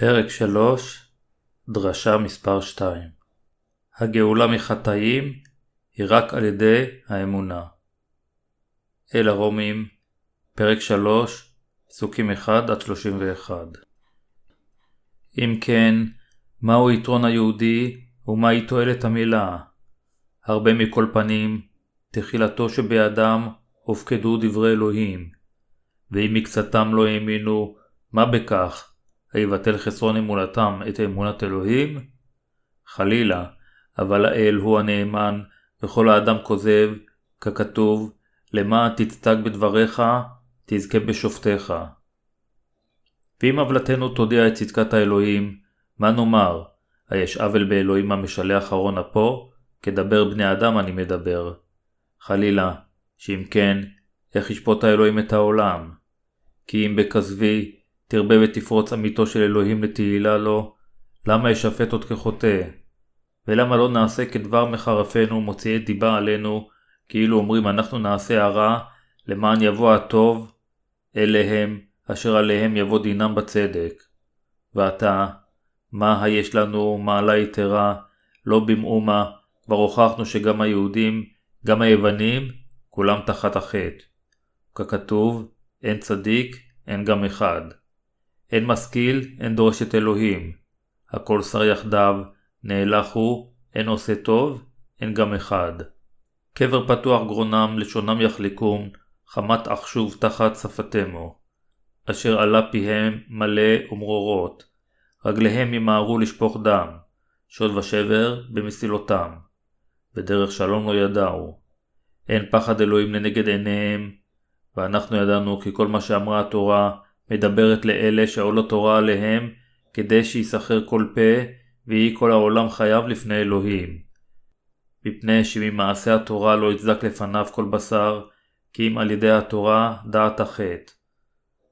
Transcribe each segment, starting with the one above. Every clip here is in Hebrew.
פרק 3 דרשה מספר 2 הגאולה מחטאים היא רק על ידי האמונה. אל הרומים, פרק 3, פסוקים 1-31 אם כן, מהו יתרון היהודי ומהי תועלת המילה? הרבה מכל פנים, תחילתו שבידם הופקדו דברי אלוהים, ואם מקצתם לא האמינו, מה בכך? היבטל חסרון אמונתם את אמונת אלוהים? חלילה, אבל האל הוא הנאמן, וכל האדם כוזב, ככתוב, למען תצטג בדבריך, תזכה בשופטיך. ואם עוולתנו תודיע את צדקת האלוהים, מה נאמר? היש עוול באלוהים המשלח ארון אפו? כדבר בני אדם אני מדבר. חלילה, שאם כן, איך ישפוט האלוהים את העולם? כי אם בכזבי, תרבה ותפרוץ עמיתו של אלוהים לתהילה לו, למה ישפט עוד כחוטא? ולמה לא נעשה כדבר מחרפנו מוציאי דיבה עלינו, כאילו אומרים אנחנו נעשה הרע, למען יבוא הטוב, אליהם, אשר עליהם יבוא דינם בצדק. ועתה, מה היש לנו מעלה יתרה, לא במאומה, כבר הוכחנו שגם היהודים, גם היוונים, כולם תחת החטא. ככתוב, אין צדיק, אין גם אחד. אין משכיל, אין דורש את אלוהים. הכל שר יחדיו, נאלח הוא, אין עושה טוב, אין גם אחד. קבר פתוח גרונם, לשונם יחלקום, חמת אחשוב תחת שפתמו. אשר עלה פיהם מלא ומרורות. רגליהם ימהרו לשפוך דם. שוד ושבר במסילותם. ודרך שלום לא ידעו. אין פחד אלוהים לנגד עיניהם, ואנחנו ידענו כי כל מה שאמרה התורה מדברת לאלה שעול התורה עליהם, כדי שיסחר כל פה, ויהי כל העולם חייב לפני אלוהים. מפני שממעשה התורה לא יצדק לפניו כל בשר, כי אם על ידי התורה דעת החטא.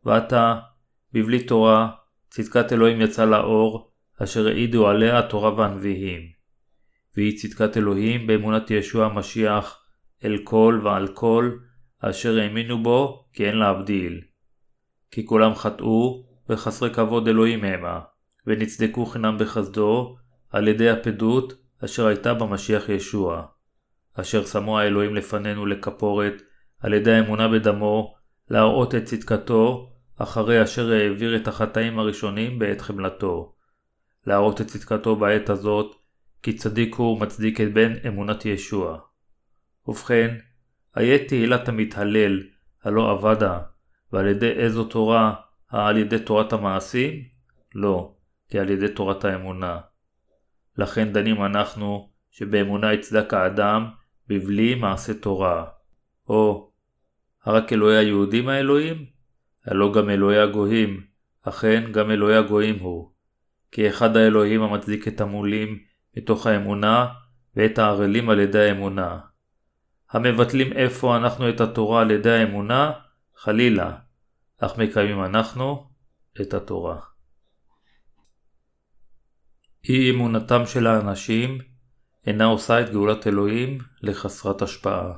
ועתה, בבלי תורה, צדקת אלוהים יצאה לאור, אשר העידו עליה התורה והנביאים. והיא צדקת אלוהים באמונת ישוע המשיח, אל כל ועל כל, אשר האמינו בו, כי אין להבדיל. כי כולם חטאו וחסרי כבוד אלוהים המה, ונצדקו חינם בחסדו על ידי הפדות אשר הייתה במשיח ישוע, אשר שמו האלוהים לפנינו לכפורת על ידי האמונה בדמו, להראות את צדקתו, אחרי אשר העביר את החטאים הראשונים בעת חמלתו. להראות את צדקתו בעת הזאת, כי צדיק הוא ומצדיק את בן אמונת ישוע. ובכן, איה תהילת המתהלל, הלא אבדה, ועל ידי איזו תורה? העל ידי תורת המעשים? לא, כי על ידי תורת האמונה. לכן דנים אנחנו שבאמונה יצדק האדם בבלי מעשה תורה. או, הרק אלוהי היהודים האלוהים? הלא גם אלוהי הגויים, אכן גם אלוהי הגויים הוא. כי אחד האלוהים המצדיק את המולים מתוך האמונה ואת הערלים על ידי האמונה. המבטלים איפה אנחנו את התורה על ידי האמונה, חלילה, אך מקיימים אנחנו את התורה. אי אמונתם של האנשים אינה עושה את גאולת אלוהים לחסרת השפעה.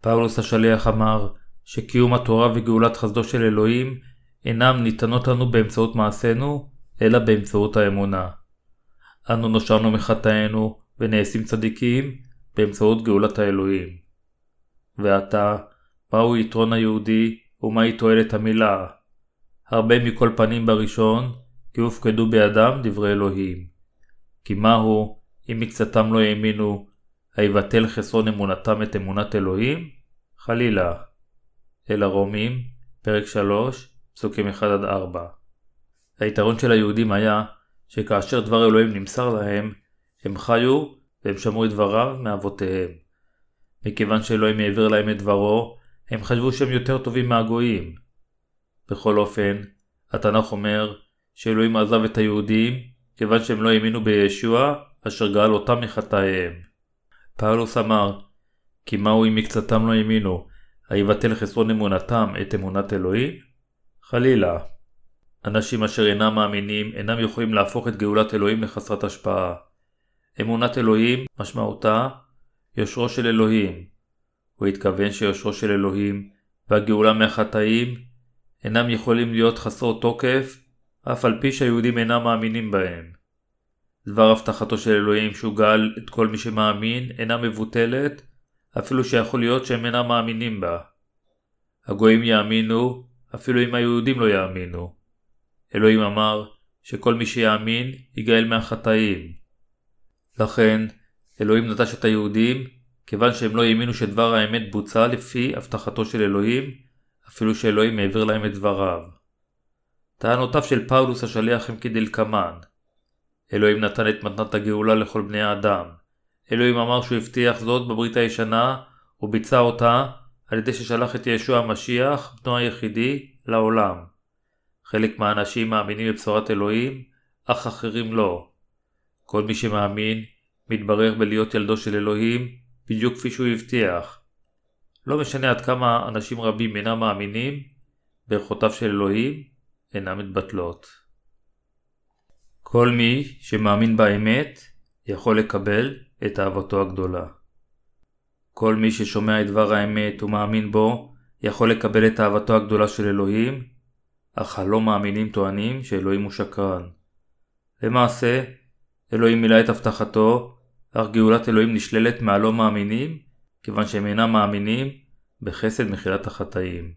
פאולוס השליח אמר שקיום התורה וגאולת חסדו של אלוהים אינם ניתנות לנו באמצעות מעשינו, אלא באמצעות האמונה. אנו נושענו מחטאינו ונעשים צדיקים באמצעות גאולת האלוהים. ועתה, מהו יתרון היהודי ומהי תועלת המילה? הרבה מכל פנים בראשון, כי הופקדו בידם דברי אלוהים. כי מהו, אם מקצתם לא האמינו, היבטל חסרון אמונתם את אמונת אלוהים? חלילה. אל הרומים, פרק 3, פסוקים 1-4. היתרון של היהודים היה, שכאשר דבר אלוהים נמסר להם, הם חיו והם שמעו את דבריו מאבותיהם. מכיוון שאלוהים העביר להם את דברו, הם חשבו שהם יותר טובים מהגויים. בכל אופן, התנ"ך אומר שאלוהים עזב את היהודים כיוון שהם לא האמינו בישוע אשר גאל אותם מחטאיהם. פאולוס אמר כי מהו אם מקצתם לא האמינו, היבטל חסרון אמונתם את אמונת אלוהים? חלילה. אנשים אשר אינם מאמינים אינם יכולים להפוך את גאולת אלוהים לחסרת השפעה. אמונת אלוהים משמעותה יושרו של אלוהים. הוא התכוון שיושרו של אלוהים והגאולה מהחטאים אינם יכולים להיות חסרות תוקף אף על פי שהיהודים אינם מאמינים בהם. דבר הבטחתו של אלוהים שהוא גאל את כל מי שמאמין אינה מבוטלת, אפילו שיכול להיות שהם אינם מאמינים בה. הגויים יאמינו, אפילו אם היהודים לא יאמינו. אלוהים אמר שכל מי שיאמין ייגאל מהחטאים. לכן, אלוהים נטש את היהודים, כיוון שהם לא האמינו שדבר האמת בוצע לפי הבטחתו של אלוהים, אפילו שאלוהים העביר להם את דבריו. טענותיו של פאולוס השליח הם כדלקמן אלוהים נתן את מתנת הגאולה לכל בני האדם. אלוהים אמר שהוא הבטיח זאת בברית הישנה, וביצע אותה על ידי ששלח את ישוע המשיח, בנו היחידי, לעולם. חלק מהאנשים מאמינים בבשורת אלוהים, אך אחרים לא. כל מי שמאמין, מתברך בלהיות ילדו של אלוהים, בדיוק כפי שהוא הבטיח. לא משנה עד כמה אנשים רבים אינם מאמינים, ברכותיו של אלוהים אינם מתבטלות. כל מי שמאמין באמת יכול לקבל את אהבתו הגדולה. כל מי ששומע את דבר האמת ומאמין בו יכול לקבל את אהבתו הגדולה של אלוהים, אך הלא מאמינים טוענים שאלוהים הוא שקרן. למעשה, אלוהים מילא את הבטחתו, אך גאולת אלוהים נשללת מהלא מאמינים, כיוון שהם אינם מאמינים בחסד מחילת החטאים.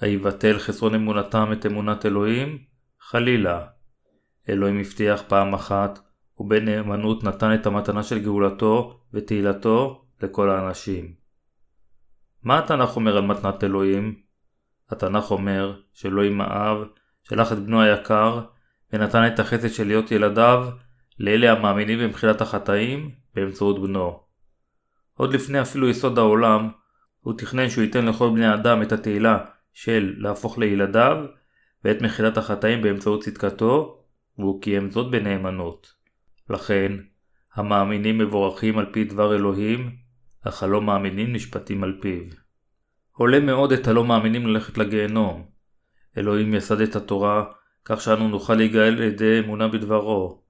היבטל חסרון אמונתם את אמונת אלוהים? חלילה. אלוהים הבטיח פעם אחת, ובנאמנות נתן את המתנה של גאולתו ותהילתו לכל האנשים. מה התנ"ך אומר על מתנת אלוהים? התנ"ך אומר שאלוהים האב שלח את בנו היקר ונתן את החסד של להיות ילדיו לאלה המאמינים במחילת החטאים באמצעות בנו. עוד לפני אפילו יסוד העולם, הוא תכנן שהוא ייתן לכל בני האדם את התהילה של להפוך לילדיו ואת מחילת החטאים באמצעות צדקתו, והוא קיים זאת בנאמנות. לכן, המאמינים מבורכים על פי דבר אלוהים, אך הלא מאמינים נשפטים על פיו. עולה מאוד את הלא מאמינים ללכת לגיהנום. אלוהים יסד את התורה, כך שאנו נוכל להיגאל על ידי אמונה בדברו.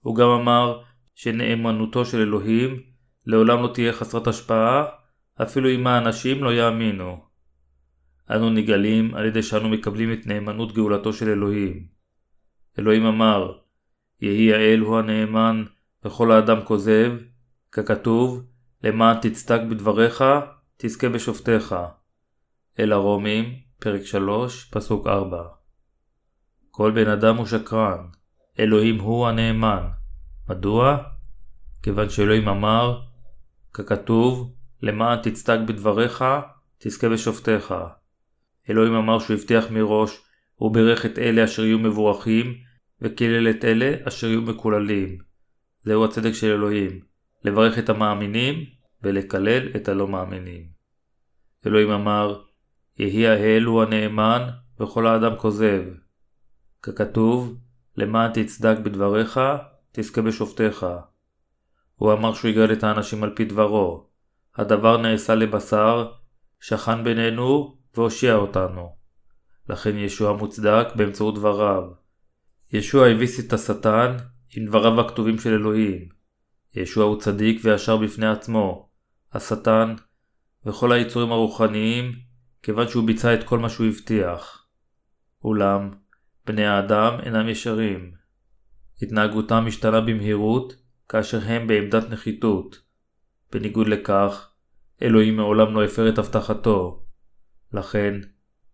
הוא גם אמר שנאמנותו של אלוהים לעולם לא תהיה חסרת השפעה, אפילו אם האנשים לא יאמינו. אנו נגאלים על ידי שאנו מקבלים את נאמנות גאולתו של אלוהים. אלוהים אמר, יהי האל הוא הנאמן וכל האדם כוזב, ככתוב, למען תצדק בדבריך, תזכה בשופטיך. אל הרומים, פרק 3, פסוק 4. כל בן אדם הוא שקרן, אלוהים הוא הנאמן. מדוע? כיוון שאלוהים אמר, ככתוב, למען תצדק בדבריך, תזכה בשופטיך. אלוהים אמר שהוא הבטיח מראש, הוא בירך את אלה אשר יהיו מבורכים, וקילל את אלה אשר יהיו מקוללים. זהו הצדק של אלוהים, לברך את המאמינים ולקלל את הלא מאמינים. אלוהים אמר, יהי האל הוא הנאמן וכל האדם כוזב. ככתוב, למען תצדק בדבריך, תזכה בשופטיך. הוא אמר שהוא יגאל את האנשים על פי דברו. הדבר נעשה לבשר, שכן בינינו והושיע אותנו. לכן ישוע מוצדק באמצעות דבריו. ישוע הביס את השטן עם דבריו הכתובים של אלוהים. ישוע הוא צדיק וישר בפני עצמו. השטן וכל היצורים הרוחניים, כיוון שהוא ביצע את כל מה שהוא הבטיח. אולם, בני האדם אינם ישרים. התנהגותם משתנה במהירות, כאשר הם בעמדת נחיתות. בניגוד לכך, אלוהים מעולם לא הפר את הבטחתו. לכן,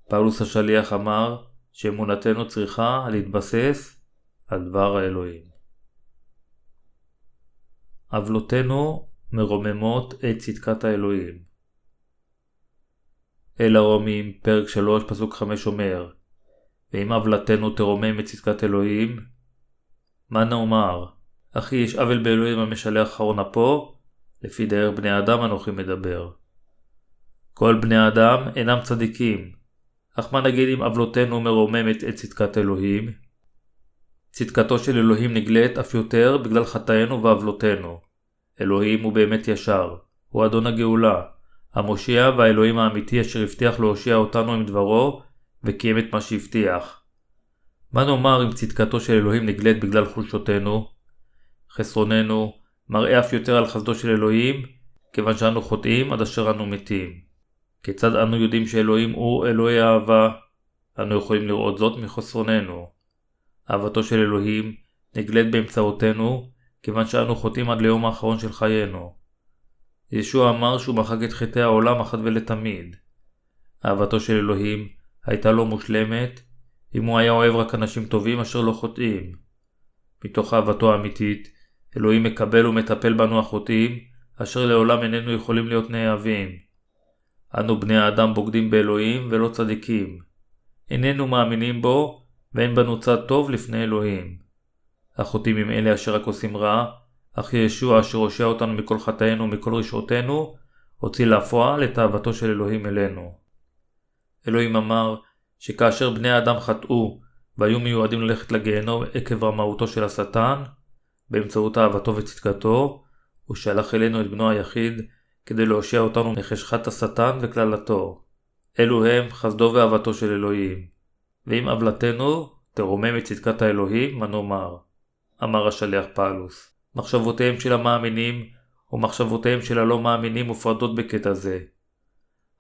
פאולוס השליח אמר שאמונתנו צריכה להתבסס על דבר האלוהים. עוולותינו מרוממות את צדקת האלוהים. אל הרומים, פרק 3, פסוק 5 אומר ואם עוולתנו תרומם את צדקת אלוהים, מה נאמר? אחי יש עוול באלוהים המשלח אחרון אפו, לפי דרך בני אדם אנוכי מדבר. כל בני האדם אינם צדיקים, אך מה נגיד אם עוולותינו מרוממת את צדקת אלוהים? צדקתו של אלוהים נגלית אף יותר בגלל חטאינו ועוולותינו. אלוהים הוא באמת ישר, הוא אדון הגאולה, המושיע והאלוהים האמיתי אשר הבטיח להושיע אותנו עם דברו, וקיים את מה שהבטיח. מה נאמר אם צדקתו של אלוהים נגלית בגלל חולשותינו? חסרוננו מראה אף יותר על חסדו של אלוהים, כיוון שאנו חוטאים עד אשר אנו מתים. כיצד אנו יודעים שאלוהים הוא אלוהי אהבה? אנו יכולים לראות זאת מחסרוננו. אהבתו של אלוהים נגלית באמצעותנו, כיוון שאנו חוטאים עד ליום האחרון של חיינו. ישוע אמר שהוא מחק את חטאי העולם אחת ולתמיד. אהבתו של אלוהים הייתה לא מושלמת, אם הוא היה אוהב רק אנשים טובים אשר לא חוטאים. מתוך אהבתו האמיתית, אלוהים מקבל ומטפל בנו החוטאים, אשר לעולם איננו יכולים להיות נאהבים. אנו בני האדם בוגדים באלוהים ולא צדיקים. איננו מאמינים בו, ואין בנו צד טוב לפני אלוהים. החוטאים הם אלה אשר רק עושים רע, אך ישוע אשר הושע אותנו מכל חטאינו ומכל רשעותינו, הוציא לפועל את אהבתו של אלוהים אלינו. אלוהים אמר שכאשר בני האדם חטאו והיו מיועדים ללכת לגיהנום עקב רמאותו של השטן, באמצעות אהבתו וצדקתו, הוא שלח אלינו את בנו היחיד כדי להושיע אותנו מחשכת השטן וקללתו. אלו הם חסדו ואהבתו של אלוהים. ואם עוולתנו תרומם את צדקת האלוהים, מה נאמר? אמר השליח פאלוס. מחשבותיהם של המאמינים ומחשבותיהם של הלא מאמינים מופרדות בקטע זה.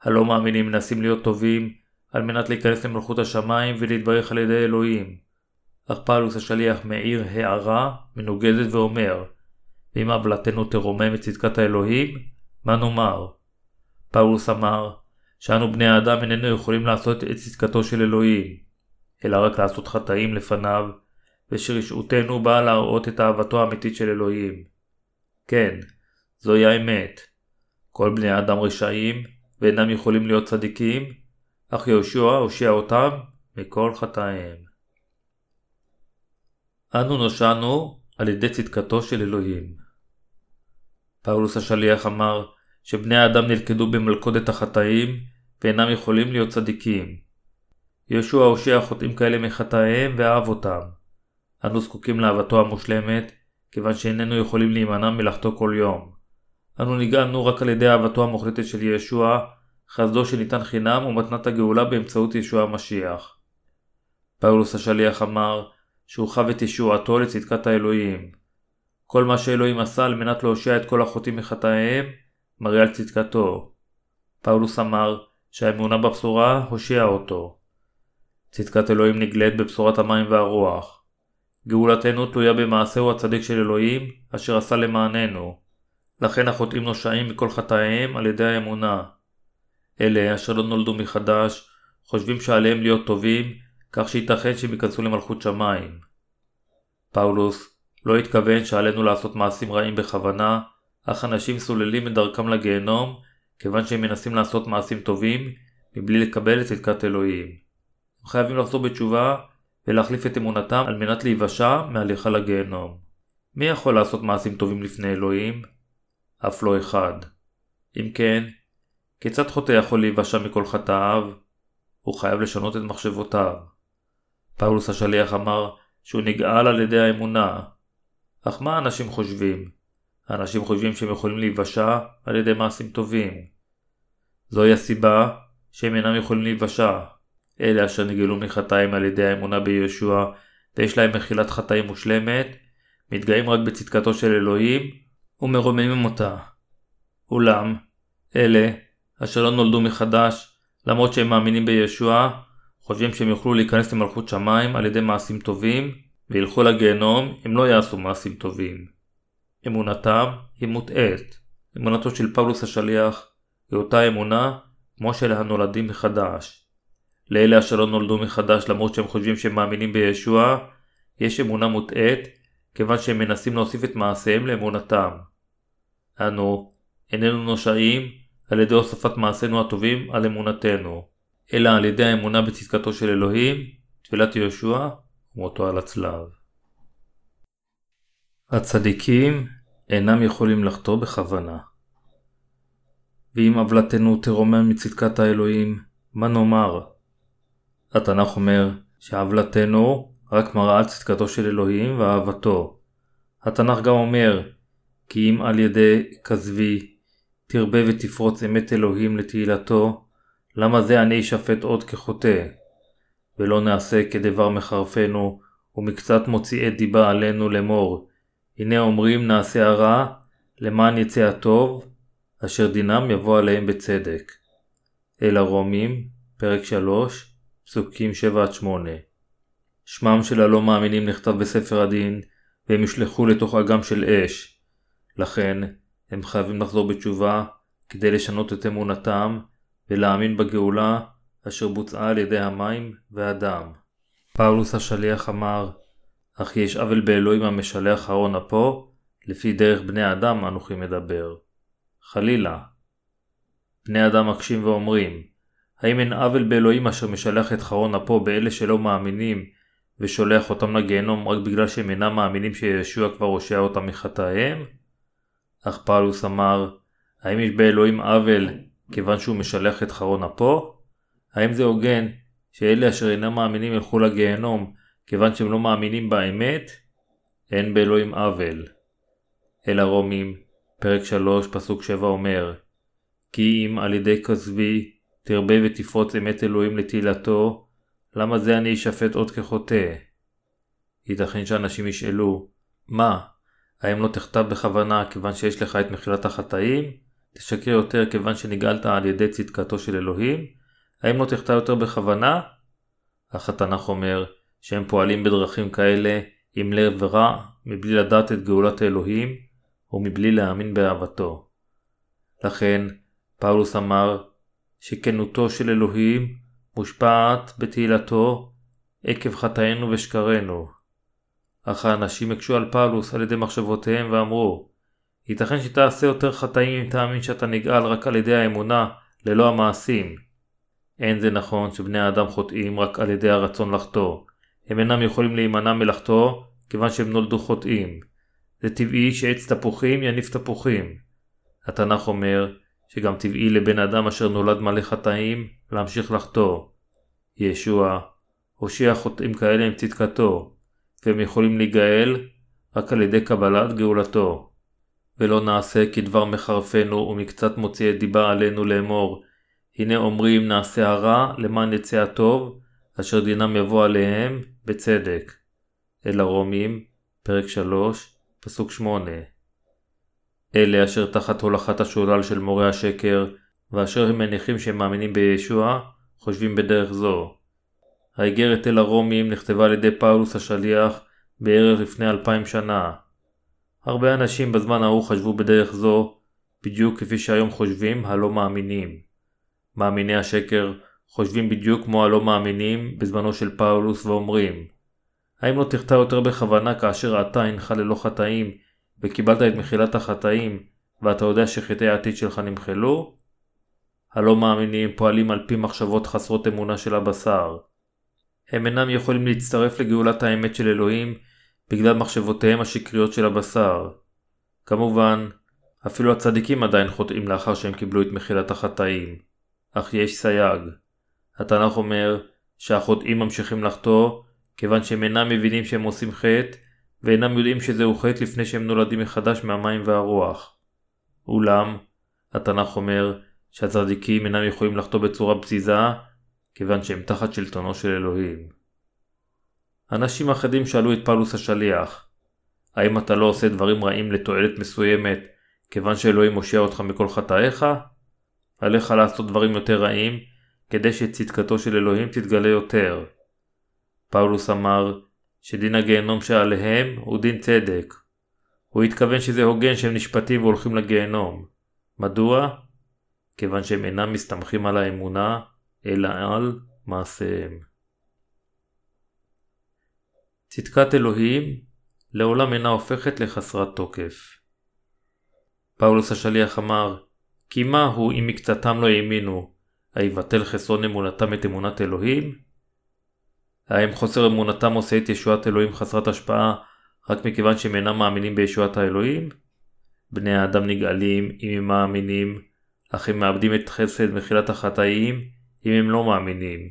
הלא מאמינים מנסים להיות טובים על מנת להיכנס למלכות השמיים ולהתברך על ידי אלוהים. אך פאולוס השליח מאיר הערה מנוגדת ואומר ואם עוולתנו תרומם את צדקת האלוהים, מה נאמר? פאולוס אמר שאנו בני האדם איננו יכולים לעשות את צדקתו של אלוהים, אלא רק לעשות חטאים לפניו, ושרשעותנו באה להראות את אהבתו האמיתית של אלוהים. כן, זוהי האמת. כל בני האדם רשעים, ואינם יכולים להיות צדיקים, אך יהושע הושיע אותם מכל חטאיהם. אנו נושענו על ידי צדקתו של אלוהים. פאולוס השליח אמר שבני האדם נלכדו במלכודת החטאים ואינם יכולים להיות צדיקים. יהושע הושיע חוטאים כאלה מחטאיהם ואהב אותם. אנו זקוקים לאהבתו המושלמת, כיוון שאיננו יכולים להימנע מלחטוא כל יום. אנו נגאלנו רק על ידי אהבתו המוחלטת של ישוע, חסדו שניתן חינם ומתנת הגאולה באמצעות ישוע המשיח. פאולוס השליח אמר שהוא חב את ישועתו לצדקת האלוהים. כל מה שאלוהים עשה על מנת להושיע את כל החוטאים מחטאיהם, מראה על צדקתו. פאולוס אמר שהאמונה בבשורה הושיעה אותו. צדקת אלוהים נגלית בבשורת המים והרוח. גאולתנו תלויה במעשהו הצדיק של אלוהים, אשר עשה למעננו. לכן החוטאים נושעים מכל חטאיהם על ידי האמונה. אלה אשר לא נולדו מחדש, חושבים שעליהם להיות טובים, כך שייתכן שהם ייכנסו למלכות שמיים. פאולוס לא התכוון שעלינו לעשות מעשים רעים בכוונה, אך אנשים סוללים את דרכם לגיהנום, כיוון שהם מנסים לעשות מעשים טובים, מבלי לקבל את צדקת אלוהים. הם חייבים לחזור בתשובה ולהחליף את אמונתם על מנת להיוושע מהליכה לגיהנום. מי יכול לעשות מעשים טובים לפני אלוהים? אף לא אחד. אם כן, כיצד חוטא יכול להיוושע מכל חטאיו? הוא חייב לשנות את מחשבותיו. פאולוס השליח אמר שהוא נגאל על ידי האמונה. אך מה האנשים חושבים? האנשים חושבים שהם יכולים להיוושע על ידי מעשים טובים. זוהי הסיבה שהם אינם יכולים להיוושע. אלה אשר נגאלו מחטאים על ידי האמונה בישוע ויש להם מחילת חטאים מושלמת, מתגאים רק בצדקתו של אלוהים ומרוממים אותה. אולם, אלה אשר לא נולדו מחדש, למרות שהם מאמינים בישוע, חושבים שהם יוכלו להיכנס למלכות שמיים על ידי מעשים טובים, וילכו לגיהנום אם לא יעשו מעשים טובים. אמונתם היא מוטעית. אמונתו של פאולוס השליח היא אותה אמונה כמו של הנולדים מחדש. לאלה אשר לא נולדו מחדש למרות שהם חושבים שהם מאמינים בישוע, יש אמונה מוטעית כיוון שהם מנסים להוסיף את מעשיהם לאמונתם. אנו איננו נושעים על ידי הוספת מעשינו הטובים על אמונתנו, אלא על ידי האמונה בצדקתו של אלוהים, תפילת יהושע ומותו על הצלב. הצדיקים אינם יכולים לחטוא בכוונה. ואם עוולתנו תרומם מצדקת האלוהים, מה נאמר? התנ"ך אומר שעוולתנו רק מראה צדקתו של אלוהים ואהבתו. התנ"ך גם אומר כי אם על ידי כזבי תרבה ותפרוץ אמת אלוהים לתהילתו, למה זה אני אשפט עוד כחוטא? ולא נעשה כדבר מחרפנו, ומקצת מוציאי דיבה עלינו לאמור, הנה אומרים נעשה הרע, למען יצא הטוב, אשר דינם יבוא עליהם בצדק. אל הרומים, פרק 3, פסוקים 7-8 שמם של הלא מאמינים נכתב בספר הדין, והם יושלכו לתוך אגם של אש. לכן, הם חייבים לחזור בתשובה, כדי לשנות את אמונתם, ולהאמין בגאולה, אשר בוצעה על ידי המים והדם. פאולוס השליח אמר, אך יש עוול באלוהים המשלח ארון אפו, לפי דרך בני האדם אנוכי מדבר. חלילה. בני אדם מקשים ואומרים, האם אין עוול באלוהים אשר משלח את חרון אפו באלה שלא מאמינים, ושולח אותם לגיהנום רק בגלל שהם אינם מאמינים שישוע כבר הושע אותם מחטאיהם? אך פאולוס אמר, האם יש באלוהים עוול כיוון שהוא משלח את חרון אפו? האם זה הוגן שאלה אשר אינם מאמינים ילכו לגיהנום כיוון שהם לא מאמינים באמת? אין באלוהים עוול. אל הרומים, פרק 3, פסוק 7 אומר, כי אם על ידי כזבי תרבה ותפרוץ אמת אלוהים לתהילתו, למה זה אני אשפט עוד כחוטא? ייתכן שאנשים ישאלו, מה, האם לא תכתב בכוונה כיוון שיש לך את מחילת החטאים? תשקר יותר כיוון שנגאלת על ידי צדקתו של אלוהים? האם לא תכתב יותר בכוונה? אך התנ"ך אומר שהם פועלים בדרכים כאלה עם לב רע, מבלי לדעת את גאולת האלוהים, ומבלי להאמין באהבתו. לכן, פאולוס אמר שכנותו של אלוהים מושפעת בתהילתו עקב חטאינו ושקרינו. אך האנשים הקשו על פאולוס על ידי מחשבותיהם ואמרו, ייתכן שתעשה יותר חטאים אם תאמין שאתה נגאל רק על ידי האמונה, ללא המעשים. אין זה נכון שבני האדם חוטאים רק על ידי הרצון לחטוא. הם אינם יכולים להימנע מלחטוא, כיוון שהם נולדו חוטאים. זה טבעי שעץ תפוחים יניף תפוחים. התנ"ך אומר שגם טבעי לבן אדם אשר נולד מלא חטאים להמשיך לחטוא. ישוע הושיע חוטאים כאלה עם צדקתו, והם יכולים להיגאל רק על ידי קבלת גאולתו. ולא נעשה כדבר מחרפנו ומקצת מוציאי דיבה עלינו לאמור, הנה אומרים נעשה הרע למען יצא הטוב, אשר דינם יבוא עליהם בצדק. אל הרומים, פרק 3, פסוק 8 אלה אשר תחת הולכת השולל של מורה השקר, ואשר הם מניחים שהם מאמינים בישוע, חושבים בדרך זו. האיגרת אל הרומים נכתבה על ידי פאולוס השליח בערך לפני אלפיים שנה. הרבה אנשים בזמן ההוא חשבו בדרך זו, בדיוק כפי שהיום חושבים הלא מאמינים. מאמיני השקר חושבים בדיוק כמו הלא מאמינים בזמנו של פאולוס ואומרים האם לא תחטא יותר בכוונה כאשר אתה אינך ללא חטאים וקיבלת את מחילת החטאים ואתה יודע שחטאי העתיד שלך נמחלו? הלא מאמינים פועלים על פי מחשבות חסרות אמונה של הבשר. הם אינם יכולים להצטרף לגאולת האמת של אלוהים בגלל מחשבותיהם השקריות של הבשר. כמובן, אפילו הצדיקים עדיין חוטאים לאחר שהם קיבלו את מחילת החטאים. אך יש סייג. התנ"ך אומר שהחוטאים ממשיכים לחטוא כיוון שהם אינם מבינים שהם עושים חטא ואינם יודעים שזהו חטא לפני שהם נולדים מחדש מהמים והרוח. אולם, התנ"ך אומר שהצדיקים אינם יכולים לחטוא בצורה פזיזה כיוון שהם תחת שלטונו של אלוהים. אנשים אחדים שאלו את פאולוס השליח, האם אתה לא עושה דברים רעים לתועלת מסוימת כיוון שאלוהים מושיע אותך מכל חטאיך? עליך לעשות דברים יותר רעים כדי שצדקתו של אלוהים תתגלה יותר. פאולוס אמר שדין הגיהנום שעליהם הוא דין צדק. הוא התכוון שזה הוגן שהם נשפטים והולכים לגיהנום. מדוע? כיוון שהם אינם מסתמכים על האמונה, אלא על מעשיהם. צדקת אלוהים לעולם אינה הופכת לחסרת תוקף. פאולוס השליח אמר, כי מה הוא אם מקצתם לא האמינו, היבטל חסרון אמונתם את אמונת אלוהים? האם חוסר אמונתם עושה את ישועת אלוהים חסרת השפעה רק מכיוון שהם אינם מאמינים בישועת האלוהים? בני האדם נגאלים אם הם מאמינים, אך הם מאבדים את חסד מחילת החטאים אם הם לא מאמינים.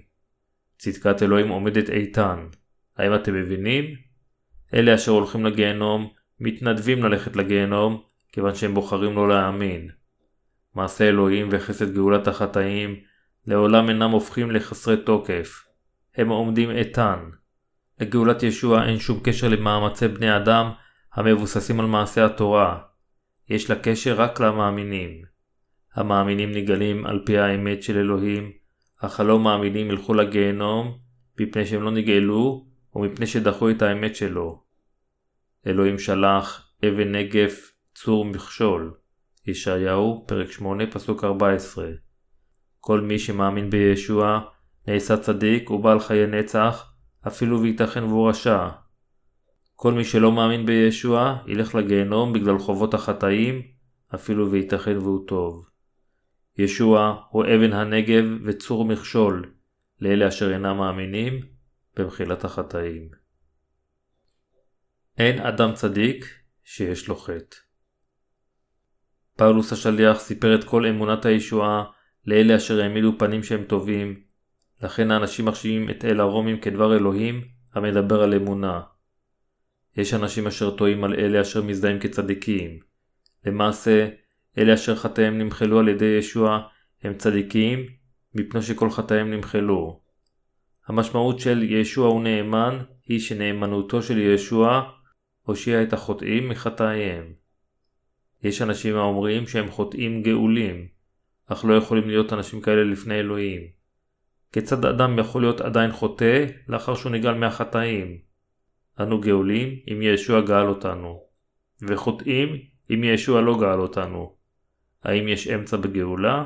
צדקת אלוהים עומדת איתן. האם אתם מבינים? אלה אשר הולכים לגיהנום מתנדבים ללכת לגיהנום כיוון שהם בוחרים לא להאמין. מעשה אלוהים וחסד גאולת החטאים לעולם אינם הופכים לחסרי תוקף. הם עומדים איתן. לגאולת ישוע אין שום קשר למאמצי בני אדם המבוססים על מעשה התורה. יש לה קשר רק למאמינים. המאמינים נגאלים על פי האמת של אלוהים, אך הלא מאמינים ילכו לגיהנום, מפני שהם לא נגאלו ומפני שדחו את האמת שלו. אלוהים שלח אבן נגף צור מכשול. ישעיהו, פרק 8, פסוק 14. כל מי שמאמין בישוע נעשה צדיק ובעל חיי נצח, אפילו וייתכן והוא רשע. כל מי שלא מאמין בישוע ילך לגיהנום בגלל חובות החטאים, אפילו וייתכן והוא טוב. ישוע הוא אבן הנגב וצור מכשול לאלה אשר אינם מאמינים במחילת החטאים. אין אדם צדיק שיש לו חטא. פאולוס השליח סיפר את כל אמונת הישועה לאלה אשר העמידו פנים שהם טובים, לכן האנשים מחשיבים את אל הרומים כדבר אלוהים המדבר על אמונה. יש אנשים אשר טועים על אלה אשר מזדהים כצדיקים. למעשה, אלה אשר חטאיהם נמחלו על ידי ישוע הם צדיקים, מפני שכל חטאיהם נמחלו. המשמעות של ישוע הוא נאמן היא שנאמנותו של ישוע הושיע את החוטאים מחטאיהם. יש אנשים האומרים שהם חוטאים גאולים, אך לא יכולים להיות אנשים כאלה לפני אלוהים. כיצד אדם יכול להיות עדיין חוטא לאחר שהוא נגאל מהחטאים? אנו גאולים אם ישוע גאל אותנו, וחוטאים אם ישוע לא גאל אותנו. האם יש אמצע בגאולה?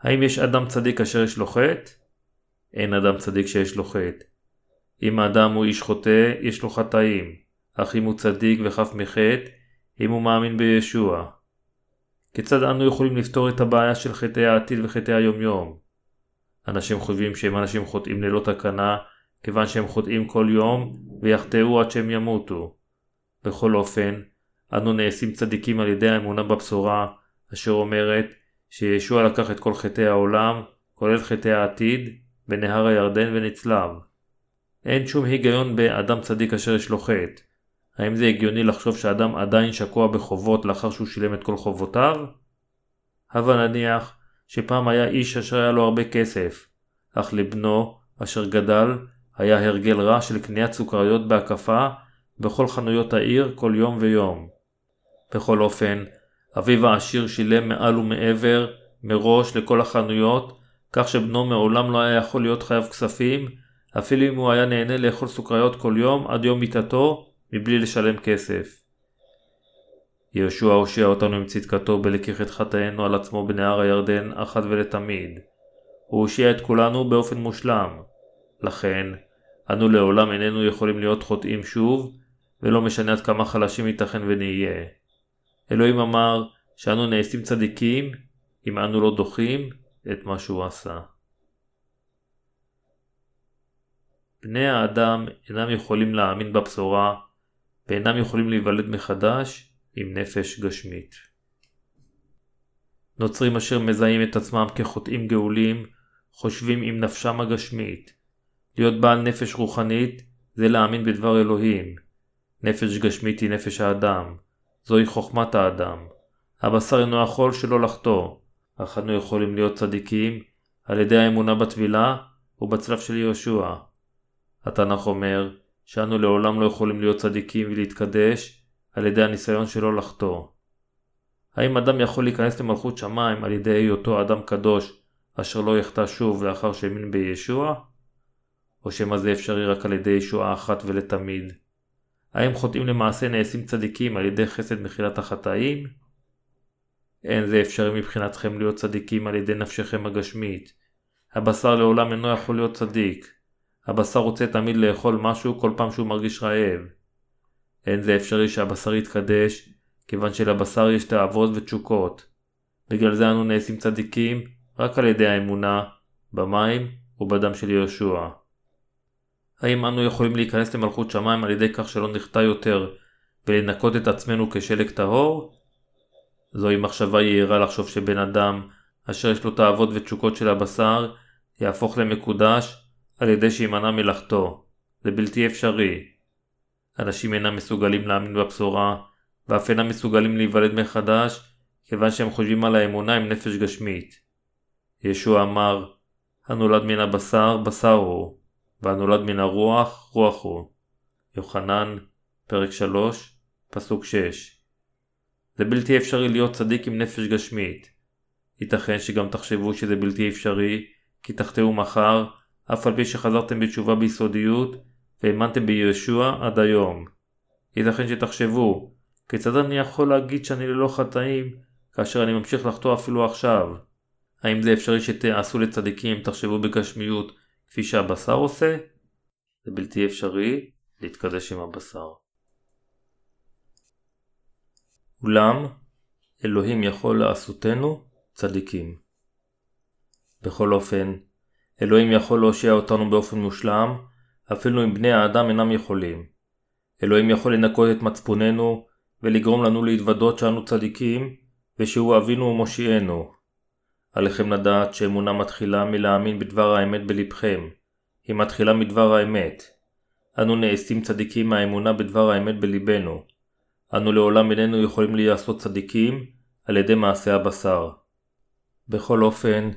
האם יש אדם צדיק אשר יש לו חטא? אין אדם צדיק שיש לו חטא. אם האדם הוא איש חוטא, יש לו חטאים, אך אם הוא צדיק וחף מחטא, אם הוא מאמין בישוע. כיצד אנו יכולים לפתור את הבעיה של חטאי העתיד וחטאי היומיום? אנשים חושבים שהם אנשים חוטאים ללא תקנה, כיוון שהם חוטאים כל יום, ויחטאו עד שהם ימותו. בכל אופן, אנו נעשים צדיקים על ידי האמונה בבשורה, אשר אומרת שישוע לקח את כל חטאי העולם, כולל חטאי העתיד, בנהר הירדן ונצלב. אין שום היגיון באדם צדיק אשר יש לו חטא. האם זה הגיוני לחשוב שאדם עדיין שקוע בחובות לאחר שהוא שילם את כל חובותיו? הבה נניח שפעם היה איש אשר היה לו הרבה כסף, אך לבנו, אשר גדל, היה הרגל רע של קניית סוכריות בהקפה בכל חנויות העיר כל יום ויום. בכל אופן, אביו העשיר שילם מעל ומעבר, מראש לכל החנויות, כך שבנו מעולם לא היה יכול להיות חייב כספים, אפילו אם הוא היה נהנה לאכול סוכריות כל יום עד יום מיתתו, מבלי לשלם כסף. יהושע הושיע אותנו עם צדקתו בלקיחת חטאינו על עצמו בנהר הירדן אחת ולתמיד. הוא הושיע את כולנו באופן מושלם. לכן, אנו לעולם איננו יכולים להיות חוטאים שוב, ולא משנה עד כמה חלשים ייתכן ונהיה. אלוהים אמר שאנו נעשים צדיקים אם אנו לא דוחים את מה שהוא עשה. בני האדם אינם יכולים להאמין בבשורה ואינם יכולים להיוולד מחדש עם נפש גשמית. נוצרים אשר מזהים את עצמם כחוטאים גאולים, חושבים עם נפשם הגשמית. להיות בעל נפש רוחנית זה להאמין בדבר אלוהים. נפש גשמית היא נפש האדם. זוהי חוכמת האדם. הבשר אינו יכול שלא לחטוא, אך אנו יכולים להיות צדיקים על ידי האמונה בטבילה ובצלב של יהושע. התנ"ך אומר שאנו לעולם לא יכולים להיות צדיקים ולהתקדש על ידי הניסיון שלא לחטוא. האם אדם יכול להיכנס למלכות שמיים על ידי היותו אדם קדוש אשר לא יחטא שוב לאחר שהאמין בישוע? או שמא זה אפשרי רק על ידי ישועה אחת ולתמיד? האם חוטאים למעשה נעשים צדיקים על ידי חסד מחילת החטאים? אין זה אפשרי מבחינתכם להיות צדיקים על ידי נפשכם הגשמית. הבשר לעולם אינו יכול להיות צדיק. הבשר רוצה תמיד לאכול משהו כל פעם שהוא מרגיש רעב. אין זה אפשרי שהבשר יתקדש, כיוון שלבשר יש תאוות ותשוקות. בגלל זה אנו נעשים צדיקים רק על ידי האמונה, במים ובדם של יהושע. האם אנו יכולים להיכנס למלכות שמיים על ידי כך שלא נחטא יותר ולנקות את עצמנו כשלג טהור? זוהי מחשבה יהירה לחשוב שבן אדם, אשר יש לו תאוות ותשוקות של הבשר, יהפוך למקודש על ידי שימנע מלאכתו. זה בלתי אפשרי. אנשים אינם מסוגלים להאמין בבשורה, ואף אינם מסוגלים להיוולד מחדש, כיוון שהם חושבים על האמונה עם נפש גשמית. ישוע אמר, הנולד מן הבשר, בשר הוא, והנולד מן הרוח, רוח הוא. יוחנן, פרק 3, פסוק 6. זה בלתי אפשרי להיות צדיק עם נפש גשמית. ייתכן שגם תחשבו שזה בלתי אפשרי, כי תחטאו מחר, אף על פי שחזרתם בתשובה ביסודיות, והאמנתם בישוע עד היום. ייתכן שתחשבו, כיצד אני יכול להגיד שאני ללא חטאים, כאשר אני ממשיך לחטוא אפילו עכשיו? האם זה אפשרי שתעשו לצדיקים אם תחשבו בגשמיות כפי שהבשר עושה? זה בלתי אפשרי להתקדש עם הבשר. אולם, אלוהים יכול לעשותנו צדיקים. בכל אופן, אלוהים יכול להושיע אותנו באופן מושלם, אפילו אם בני האדם אינם יכולים. אלוהים יכול לנקות את מצפוננו ולגרום לנו להתוודות שאנו צדיקים, ושהוא אבינו ומושיענו. עליכם לדעת שאמונה מתחילה מלהאמין בדבר האמת בלבכם. היא מתחילה מדבר האמת. אנו נעשים צדיקים מהאמונה בדבר האמת בלבנו. אנו לעולם איננו יכולים להיעשות צדיקים על ידי מעשה הבשר. בכל אופן,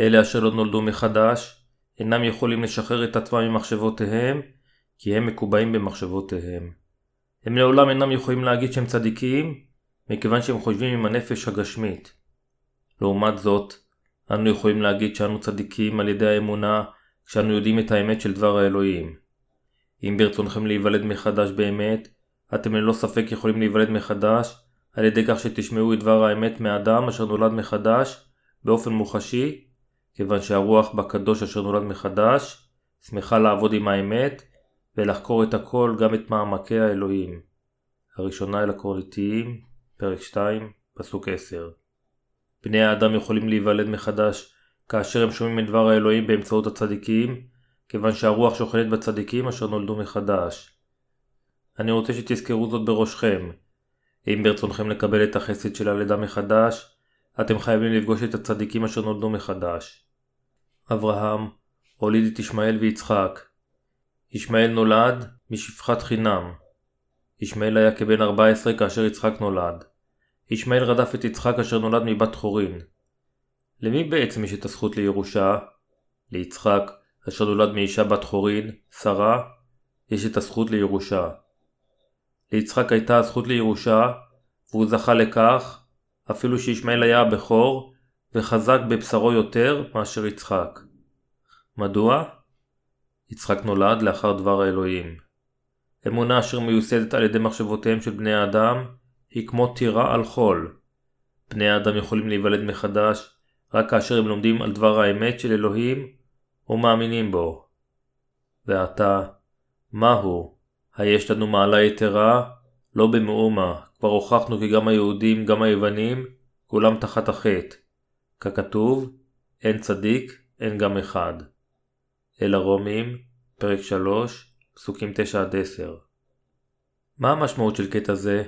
אלה אשר לא נולדו מחדש, אינם יכולים לשחרר את עצמם ממחשבותיהם, כי הם מקובעים במחשבותיהם. הם לעולם אינם יכולים להגיד שהם צדיקים, מכיוון שהם חושבים עם הנפש הגשמית. לעומת זאת, אנו יכולים להגיד שאנו צדיקים על ידי האמונה כשאנו יודעים את האמת של דבר האלוהים. אם ברצונכם להיוולד מחדש באמת, אתם ללא ספק יכולים להיוולד מחדש על ידי כך שתשמעו את דבר האמת מאדם אשר נולד מחדש באופן מוחשי, כיוון שהרוח בקדוש אשר נולד מחדש שמחה לעבוד עם האמת ולחקור את הכל גם את מעמקי האלוהים. הראשונה אל הקורניתיים, פרק 2, פסוק 10 בני האדם יכולים להיוולד מחדש כאשר הם שומעים את דבר האלוהים באמצעות הצדיקים, כיוון שהרוח שוכנת בצדיקים אשר נולדו מחדש. אני רוצה שתזכרו זאת בראשכם. אם ברצונכם לקבל את החסד של הלידה מחדש, אתם חייבים לפגוש את הצדיקים אשר נולדו מחדש. אברהם הוליד את ישמעאל ויצחק. ישמעאל נולד משפחת חינם. ישמעאל היה כבן 14 כאשר יצחק נולד. ישמעאל רדף את יצחק אשר נולד מבת חורין. למי בעצם יש את הזכות לירושה? ליצחק, אשר נולד מאישה בת חורין, שרה, יש את הזכות לירושה. ליצחק הייתה הזכות לירושה, והוא זכה לכך, אפילו שישמעאל היה הבכור, וחזק בבשרו יותר מאשר יצחק. מדוע? יצחק נולד לאחר דבר האלוהים. אמונה אשר מיוסדת על ידי מחשבותיהם של בני האדם, היא כמו טירה על חול. בני האדם יכולים להיוולד מחדש רק כאשר הם לומדים על דבר האמת של אלוהים ומאמינים בו. ועתה, מהו? היש לנו מעלה יתרה? לא במאומה, כבר הוכחנו כי גם היהודים, גם היוונים, כולם תחת החטא. ככתוב, אין צדיק, אין גם אחד. אל הרומים, פרק 3, פסוקים 9-10. מה המשמעות של קטע זה?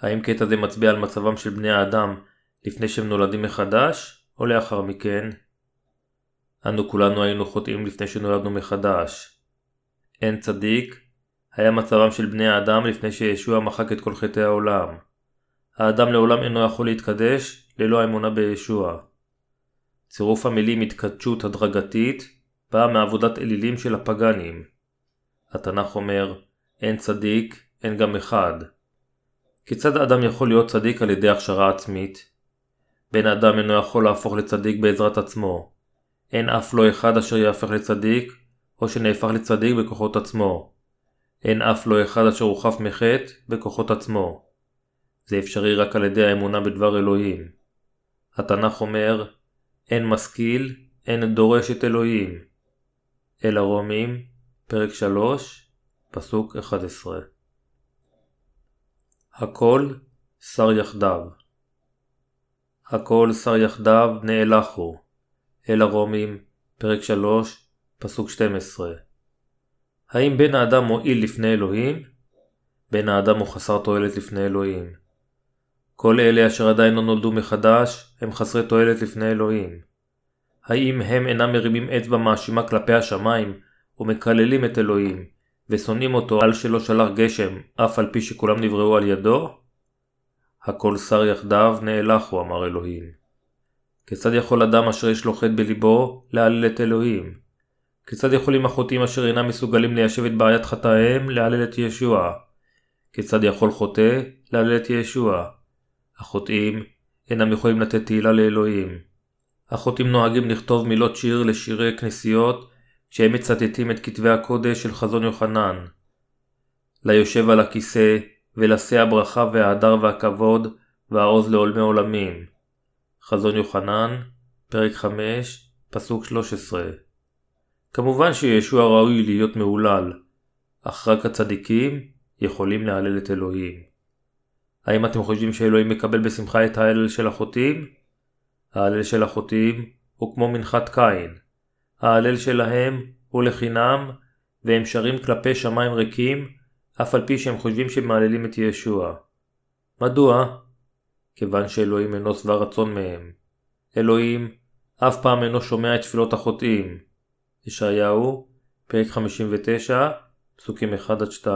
האם קטע זה מצביע על מצבם של בני האדם לפני שהם נולדים מחדש, או לאחר מכן? אנו כולנו היינו חוטאים לפני שנולדנו מחדש. אין צדיק, היה מצבם של בני האדם לפני שישוע מחק את כל חטאי העולם. האדם לעולם אינו יכול להתקדש ללא האמונה בישוע. צירוף המילים התקדשות הדרגתית בא מעבודת אלילים של הפגאנים. התנ"ך אומר, אין צדיק, אין גם אחד. כיצד האדם יכול להיות צדיק על ידי הכשרה עצמית? בן אדם אינו יכול להפוך לצדיק בעזרת עצמו. אין אף לא אחד אשר יהפך לצדיק, או שנהפך לצדיק בכוחות עצמו. אין אף לא אחד אשר הוא חף מחטא בכוחות עצמו. זה אפשרי רק על ידי האמונה בדבר אלוהים. התנ"ך אומר, אין משכיל, אין דורש את אלוהים. אל הרומים, פרק 3, פסוק 11 הכל שר יחדיו. הכל שר יחדיו נאלחו. אל הרומים, פרק 3, פסוק 12. האם בן האדם מועיל לפני אלוהים? בן האדם הוא חסר תועלת לפני אלוהים. כל אלה אשר עדיין לא נולדו מחדש, הם חסרי תועלת לפני אלוהים. האם הם אינם מרימים אצבע מאשימה כלפי השמיים, ומקללים את אלוהים, ושונאים אותו על שלא שלח גשם, אף על פי שכולם נבראו על ידו? הכל שר יחדיו נאלחו, אמר אלוהים. כיצד יכול אדם אשר יש לו חטא בליבו להלל את אלוהים? כיצד יכולים החוטאים אשר אינם מסוגלים ליישב את בעיית חטאיהם להלל את ישוע? כיצד יכול חוטא להלל את ישוע? החוטאים אינם יכולים לתת תהילה לאלוהים. החוטאים נוהגים לכתוב מילות שיר לשירי כנסיות כשהם מצטטים את כתבי הקודש של חזון יוחנן. ליושב על הכיסא ולשא הברכה וההדר והכבוד והעוז לעולמי עולמים. חזון יוחנן, פרק 5, פסוק 13. כמובן שישוע ראוי להיות מהולל, אך רק הצדיקים יכולים להלל את אלוהים. האם אתם חושבים שאלוהים מקבל בשמחה את ההלל של החוטאים? ההלל של החוטאים הוא כמו מנחת קין. ההלל שלהם הוא לחינם, והם שרים כלפי שמיים ריקים, אף על פי שהם חושבים שהם מהללים את ישוע. מדוע? כיוון שאלוהים אינו שבע רצון מהם. אלוהים אף פעם אינו שומע את תפילות החוטאים. ישעיהו, פרק 59, פסוקים 1-2.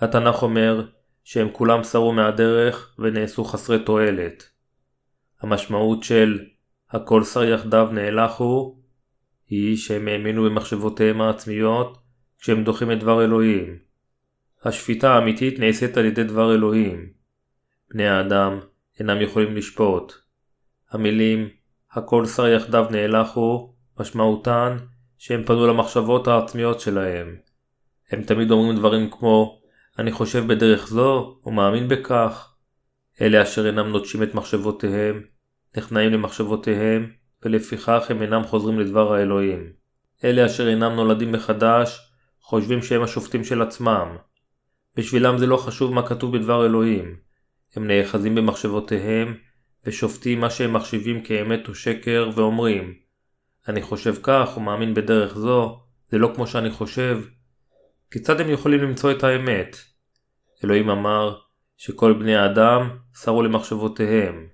התנ"ך אומר שהם כולם סרו מהדרך ונעשו חסרי תועלת. המשמעות של הכל שר יחדיו נאלחו היא שהם האמינו במחשבותיהם העצמיות כשהם דוחים את דבר אלוהים. השפיטה האמיתית נעשית על ידי דבר אלוהים. בני האדם אינם יכולים לשפוט. המילים הכל שר יחדיו נאלחו משמעותן שהם פנו למחשבות העצמיות שלהם. הם תמיד אומרים דברים כמו אני חושב בדרך זו ומאמין בכך. אלה אשר אינם נוטשים את מחשבותיהם, נכנעים למחשבותיהם, ולפיכך הם אינם חוזרים לדבר האלוהים. אלה אשר אינם נולדים מחדש, חושבים שהם השופטים של עצמם. בשבילם זה לא חשוב מה כתוב בדבר אלוהים. הם נאחזים במחשבותיהם, ושופטים מה שהם מחשיבים כאמת או שקר, ואומרים אני חושב כך ומאמין בדרך זו, זה לא כמו שאני חושב. כיצד הם יכולים למצוא את האמת? אלוהים אמר שכל בני האדם סרו למחשבותיהם.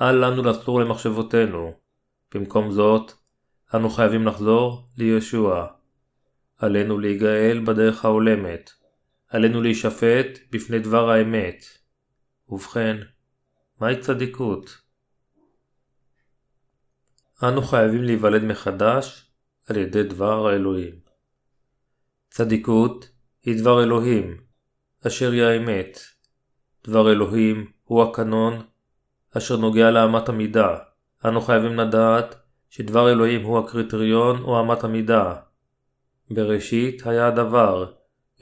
אל לנו לסור למחשבותינו. במקום זאת, אנו חייבים לחזור לישוע. עלינו להיגאל בדרך ההולמת. עלינו להישפט בפני דבר האמת. ובכן, מהי צדיקות? אנו חייבים להיוולד מחדש על ידי דבר האלוהים. צדיקות היא דבר אלוהים, אשר היא האמת. דבר אלוהים הוא הקנון אשר נוגע לאמת המידה. אנו חייבים לדעת שדבר אלוהים הוא הקריטריון או אמת המידה. בראשית היה הדבר,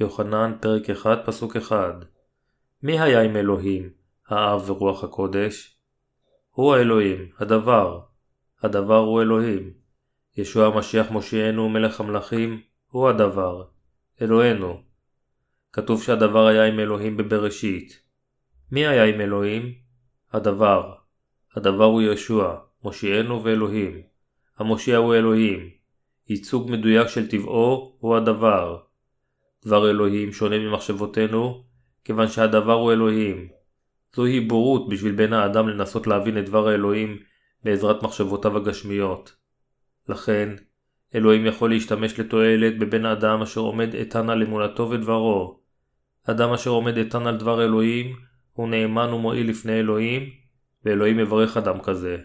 יוחנן פרק 1 פסוק 1. מי היה עם אלוהים, האב ורוח הקודש? הוא האלוהים, הדבר. הדבר הוא אלוהים. ישוע המשיח מושיענו מלך המלכים, הוא הדבר. אלוהינו. כתוב שהדבר היה עם אלוהים בבראשית. מי היה עם אלוהים? הדבר. הדבר הוא ישוע, מושיענו ואלוהים. המושיע הוא אלוהים. ייצוג מדויק של טבעו הוא הדבר. דבר אלוהים שונה ממחשבותינו, כיוון שהדבר הוא אלוהים. זוהי בורות בשביל בן האדם לנסות להבין את דבר האלוהים בעזרת מחשבותיו הגשמיות. לכן, אלוהים יכול להשתמש לתועלת בבן האדם אשר עומד איתן על אמונתו ודברו. אדם אשר עומד איתן על דבר אלוהים, הוא נאמן ומועיל לפני אלוהים, ואלוהים מברך אדם כזה.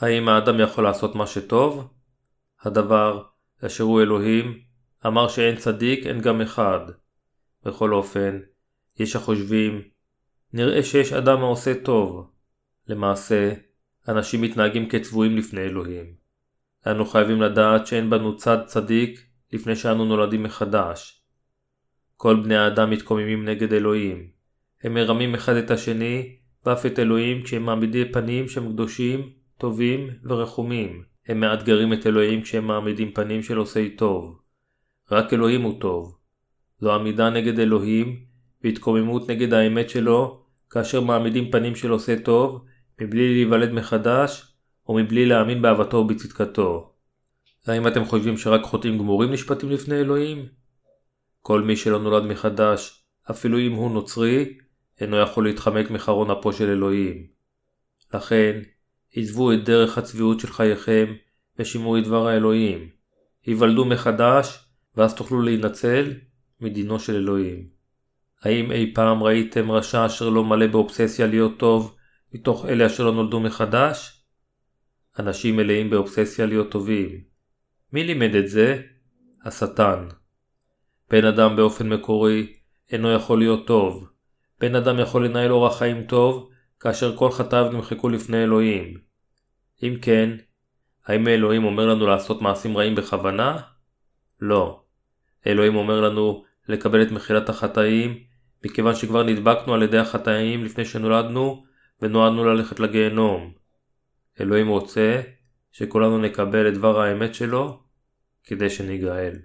האם האדם יכול לעשות מה שטוב? הדבר, אשר הוא אלוהים, אמר שאין צדיק, אין גם אחד. בכל אופן, יש החושבים, נראה שיש אדם העושה טוב. למעשה, אנשים מתנהגים כצבועים לפני אלוהים. אנו חייבים לדעת שאין בנו צד צדיק לפני שאנו נולדים מחדש. כל בני האדם מתקוממים נגד אלוהים. הם מרמים אחד את השני, ואף את אלוהים כשהם מעמידי פנים שהם קדושים, טובים ורחומים. הם מאתגרים את אלוהים כשהם מעמידים פנים של עושי טוב. רק אלוהים הוא טוב. זו עמידה נגד אלוהים, והתקוממות נגד האמת שלו, כאשר מעמידים פנים של עושה טוב, מבלי להיוולד מחדש, או מבלי להאמין באהבתו ובצדקתו. האם אתם חושבים שרק חוטאים גמורים נשפטים לפני אלוהים? כל מי שלא נולד מחדש, אפילו אם הוא נוצרי, אינו יכול להתחמק מחרון אפו של אלוהים. לכן, עזבו את דרך הצביעות של חייכם ושימעו את דבר האלוהים. היוולדו מחדש, ואז תוכלו להינצל מדינו של אלוהים. האם אי פעם ראיתם רשע אשר לא מלא באובססיה להיות טוב, מתוך אלה אשר לא נולדו מחדש? אנשים מלאים באובססיה להיות טובים. מי לימד את זה? השטן. בן אדם באופן מקורי אינו יכול להיות טוב. בן אדם יכול לנהל אורח חיים טוב, כאשר כל חטאיו נמחקו לפני אלוהים. אם כן, האם אלוהים אומר לנו לעשות מעשים רעים בכוונה? לא. אלוהים אומר לנו לקבל את מחילת החטאים, מכיוון שכבר נדבקנו על ידי החטאים לפני שנולדנו, ונועדנו ללכת לגיהנום. אלוהים רוצה שכולנו נקבל את דבר האמת שלו, כדי שניגאל.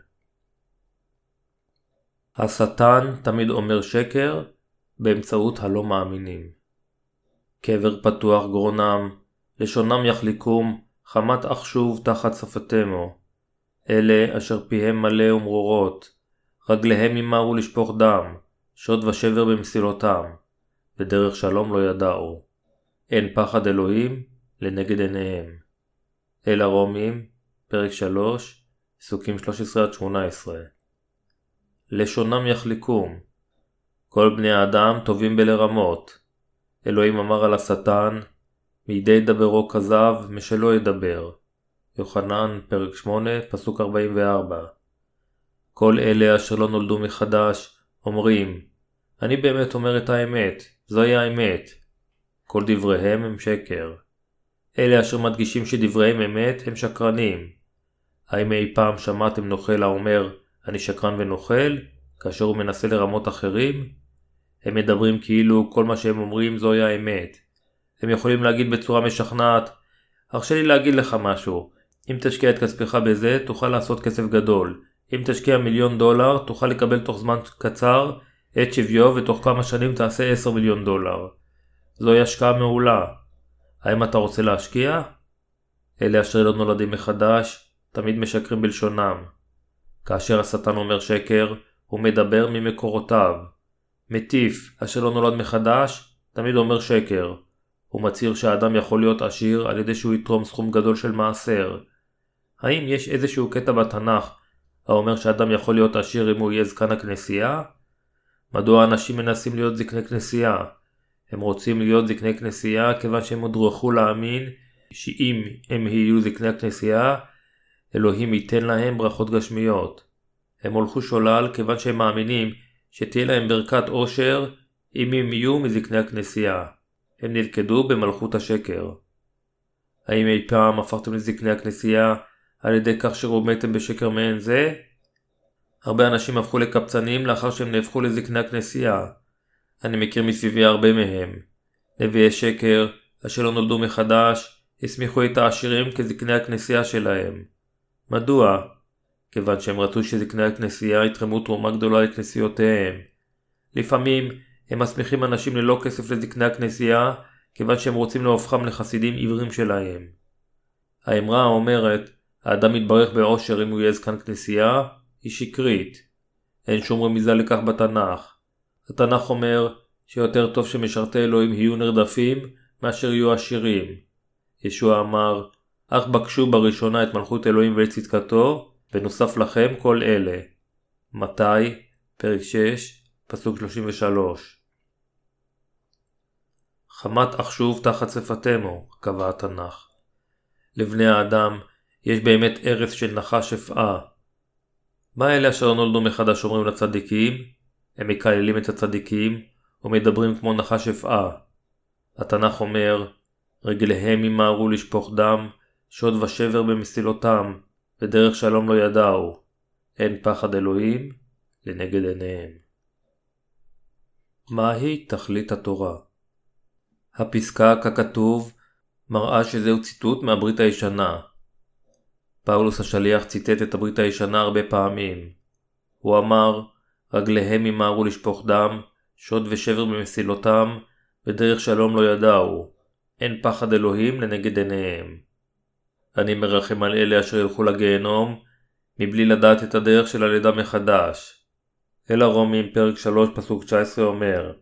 השטן תמיד אומר שקר באמצעות הלא מאמינים. קבר פתוח גרונם, לשונם יחליקום, חמת אחשוב תחת שפתמו. אלה אשר פיהם מלא ומרורות, רגליהם ימהרו לשפוך דם, שוד ושבר במסילותם, ודרך שלום לא ידעו. אין פחד אלוהים לנגד עיניהם. אל הרומים, פרק 3, פסוקים 13-18 לשונם יחליקום. כל בני האדם טובים בלרמות. אלוהים אמר על השטן, מידי דברו כזב, משלא ידבר. יוחנן, פרק 8, פסוק 44. כל אלה אשר לא נולדו מחדש, אומרים, אני באמת אומר את האמת, זוהי האמת. כל דבריהם הם שקר. אלה אשר מדגישים שדבריהם אמת, הם שקרנים. האם אי פעם שמעתם נוכל האומר, אני שקרן ונוכל, כאשר הוא מנסה לרמות אחרים? הם מדברים כאילו כל מה שהם אומרים זוהי האמת. הם יכולים להגיד בצורה משכנעת, הרשה לי להגיד לך משהו, אם תשקיע את כספך בזה, תוכל לעשות כסף גדול. אם תשקיע מיליון דולר, תוכל לקבל תוך זמן קצר את שוויו ותוך כמה שנים תעשה 10 מיליון דולר. זוהי השקעה מעולה. האם אתה רוצה להשקיע? אלה אשר לא נולדים מחדש, תמיד משקרים בלשונם. כאשר השטן אומר שקר, הוא מדבר ממקורותיו. מטיף, אשר לא נולד מחדש, תמיד אומר שקר. הוא מצהיר שהאדם יכול להיות עשיר על ידי שהוא יתרום סכום גדול של מעשר. האם יש איזשהו קטע בתנ"ך האומר שאדם יכול להיות עשיר אם הוא יהיה זקן הכנסייה? מדוע אנשים מנסים להיות זקני כנסייה? הם רוצים להיות זקני כנסייה כיוון שהם הודרכו להאמין שאם הם יהיו זקני הכנסייה, אלוהים ייתן להם ברכות גשמיות. הם הולכו שולל כיוון שהם מאמינים שתהיה להם ברכת עושר אם הם יהיו מזקני הכנסייה. הם נלכדו במלכות השקר. האם אי פעם הפכתם לזקני הכנסייה על ידי כך שרומתם בשקר מעין זה? הרבה אנשים הפכו לקבצנים לאחר שהם נהפכו לזקני הכנסייה. אני מכיר מסביבי הרבה מהם. נביאי שקר, אשר לא נולדו מחדש, הסמיכו את העשירים כזקני הכנסייה שלהם. מדוע? כיוון שהם רצו שזקני הכנסייה יתרמו תרומה גדולה לכנסיותיהם. לפעמים הם מסמיכים אנשים ללא כסף לזקני הכנסייה, כיוון שהם רוצים להופכם לחסידים עיוורים שלהם. האמרה האומרת, האדם יתברך בעושר אם הוא יהיה זקן כנסייה, היא שקרית. אין שום רמיזה לכך בתנ"ך. התנ"ך אומר שיותר טוב שמשרתי אלוהים יהיו נרדפים מאשר יהיו עשירים. ישוע אמר, אך בקשו בראשונה את מלכות אלוהים ואת צדקתו, ונוסף לכם כל אלה. מתי, פרק 6, פסוק 33. חמת אחשוב תחת שפתמו, קבע התנ"ך. לבני האדם יש באמת ארץ של נחש אפעה. מה אלה אשר נולדו מחדש אומרים לצדיקים? הם מקללים את הצדיקים ומדברים כמו נחש אפעה. התנ"ך אומר, רגליהם ימהרו לשפוך דם, שוד ושבר במסילותם, ודרך שלום לא ידעו. אין פחד אלוהים לנגד עיניהם. מהי תכלית התורה? הפסקה ככתוב מראה שזהו ציטוט מהברית הישנה. פאולוס השליח ציטט את הברית הישנה הרבה פעמים. הוא אמר, רגליהם ימהרו לשפוך דם, שוד ושבר במסילותם, ודרך שלום לא ידעו. אין פחד אלוהים לנגד עיניהם. אני מרחם על אלה אשר ילכו לגיהנום, מבלי לדעת את הדרך של הלידה מחדש. אל הרומים פרק 3 פסוק 19 אומר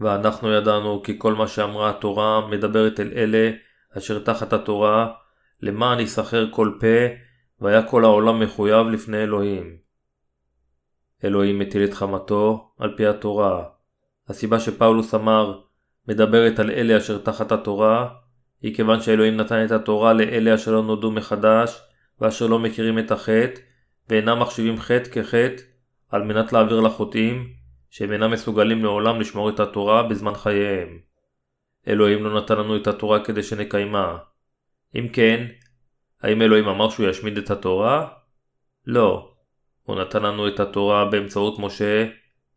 ואנחנו ידענו כי כל מה שאמרה התורה מדברת אל אלה אשר תחת התורה למען יסחר כל פה והיה כל העולם מחויב לפני אלוהים. אלוהים מטיל את חמתו על פי התורה. הסיבה שפאולוס אמר מדברת על אלה אשר תחת התורה היא כיוון שאלוהים נתן את התורה לאלה אשר לא נולדו מחדש ואשר לא מכירים את החטא ואינם מחשיבים חטא כחטא על מנת להעביר לחוטאים שהם אינם מסוגלים לעולם לשמור את התורה בזמן חייהם. אלוהים לא נתן לנו את התורה כדי שנקיימה. אם כן, האם אלוהים אמר שהוא ישמיד את התורה? לא. הוא נתן לנו את התורה באמצעות משה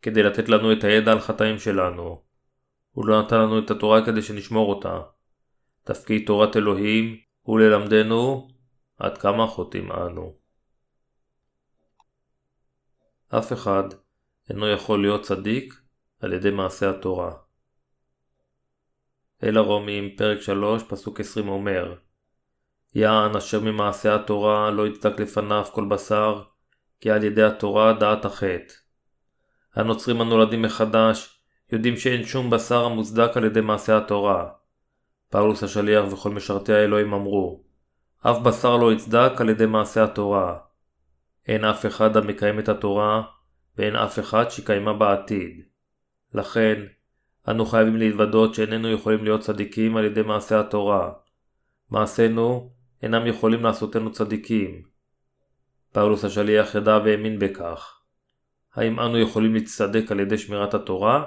כדי לתת לנו את הידע על חטאים שלנו. הוא לא נתן לנו את התורה כדי שנשמור אותה. תפקיד תורת אלוהים הוא ללמדנו עד כמה חוטאים אנו. אף אחד אינו יכול להיות צדיק על ידי מעשה התורה. אל הרומים, פרק 3, פסוק 20 אומר יען אשר ממעשה התורה לא יצדק לפניו כל בשר, כי על ידי התורה דעת החטא. הנוצרים הנולדים מחדש יודעים שאין שום בשר המוצדק על ידי מעשה התורה. פאולוס השליח וכל משרתי האלוהים אמרו, אף בשר לא יצדק על ידי מעשה התורה. אין אף אחד המקיים את התורה, ואין אף אחד שקיימה בעתיד. לכן, אנו חייבים להתוודות שאיננו יכולים להיות צדיקים על ידי מעשה התורה. מעשינו אינם יכולים לעשותנו צדיקים. פאולוס השליח ידע והאמין בכך. האם אנו יכולים להצטדק על ידי שמירת התורה?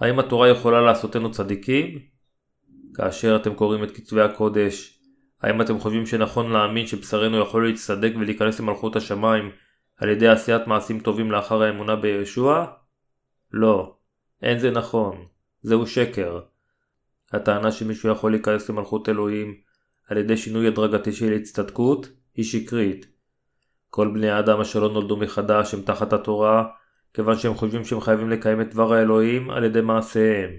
האם התורה יכולה לעשותנו צדיקים? כאשר אתם קוראים את כתבי הקודש, האם אתם חושבים שנכון להאמין שבשרנו יכול להצטדק ולהיכנס למלכות השמיים על ידי עשיית מעשים טובים לאחר האמונה בישוע? לא, אין זה נכון, זהו שקר. הטענה שמישהו יכול להיכנס למלכות אלוהים על ידי שינוי הדרגתי של הצטדקות היא שקרית. כל בני האדם אשר לא נולדו מחדש הם תחת התורה, כיוון שהם חושבים שהם חייבים לקיים את דבר האלוהים על ידי מעשיהם.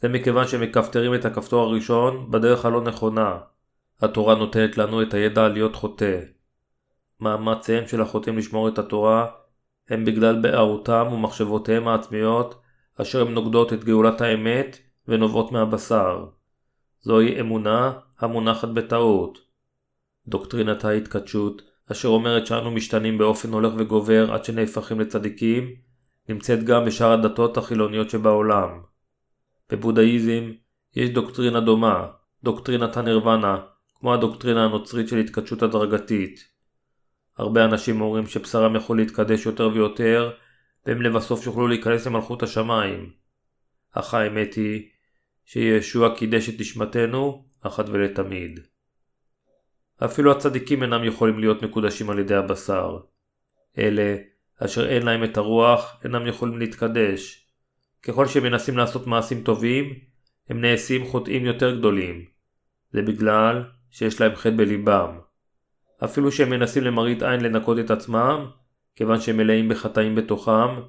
זה מכיוון שהם מכפתרים את הכפתור הראשון בדרך הלא נכונה. התורה נותנת לנו את הידע על להיות חוטא. מאמציהם של החוטאים לשמור את התורה הם בגלל בערותם ומחשבותיהם העצמיות אשר הן נוגדות את גאולת האמת ונובעות מהבשר. זוהי אמונה המונחת בטעות. דוקטרינת ההתקדשות, אשר אומרת שאנו משתנים באופן הולך וגובר עד שנהפכים לצדיקים, נמצאת גם בשאר הדתות החילוניות שבעולם. בבודהיזם יש דוקטרינה דומה, דוקטרינת הנירוונה, כמו הדוקטרינה הנוצרית של התקדשות הדרגתית. הרבה אנשים אומרים שבשרם יכול להתקדש יותר ויותר, והם לבסוף יוכלו להיכנס למלכות השמיים. אך האמת היא שישוע קידש את נשמתנו אחת ולתמיד. אפילו הצדיקים אינם יכולים להיות מקודשים על ידי הבשר. אלה, אשר אין להם את הרוח, אינם יכולים להתקדש. ככל שהם מנסים לעשות מעשים טובים, הם נעשים חוטאים יותר גדולים. זה בגלל שיש להם חטא בליבם. אפילו שהם מנסים למראית עין לנקות את עצמם, כיוון שהם מלאים בחטאים בתוכם,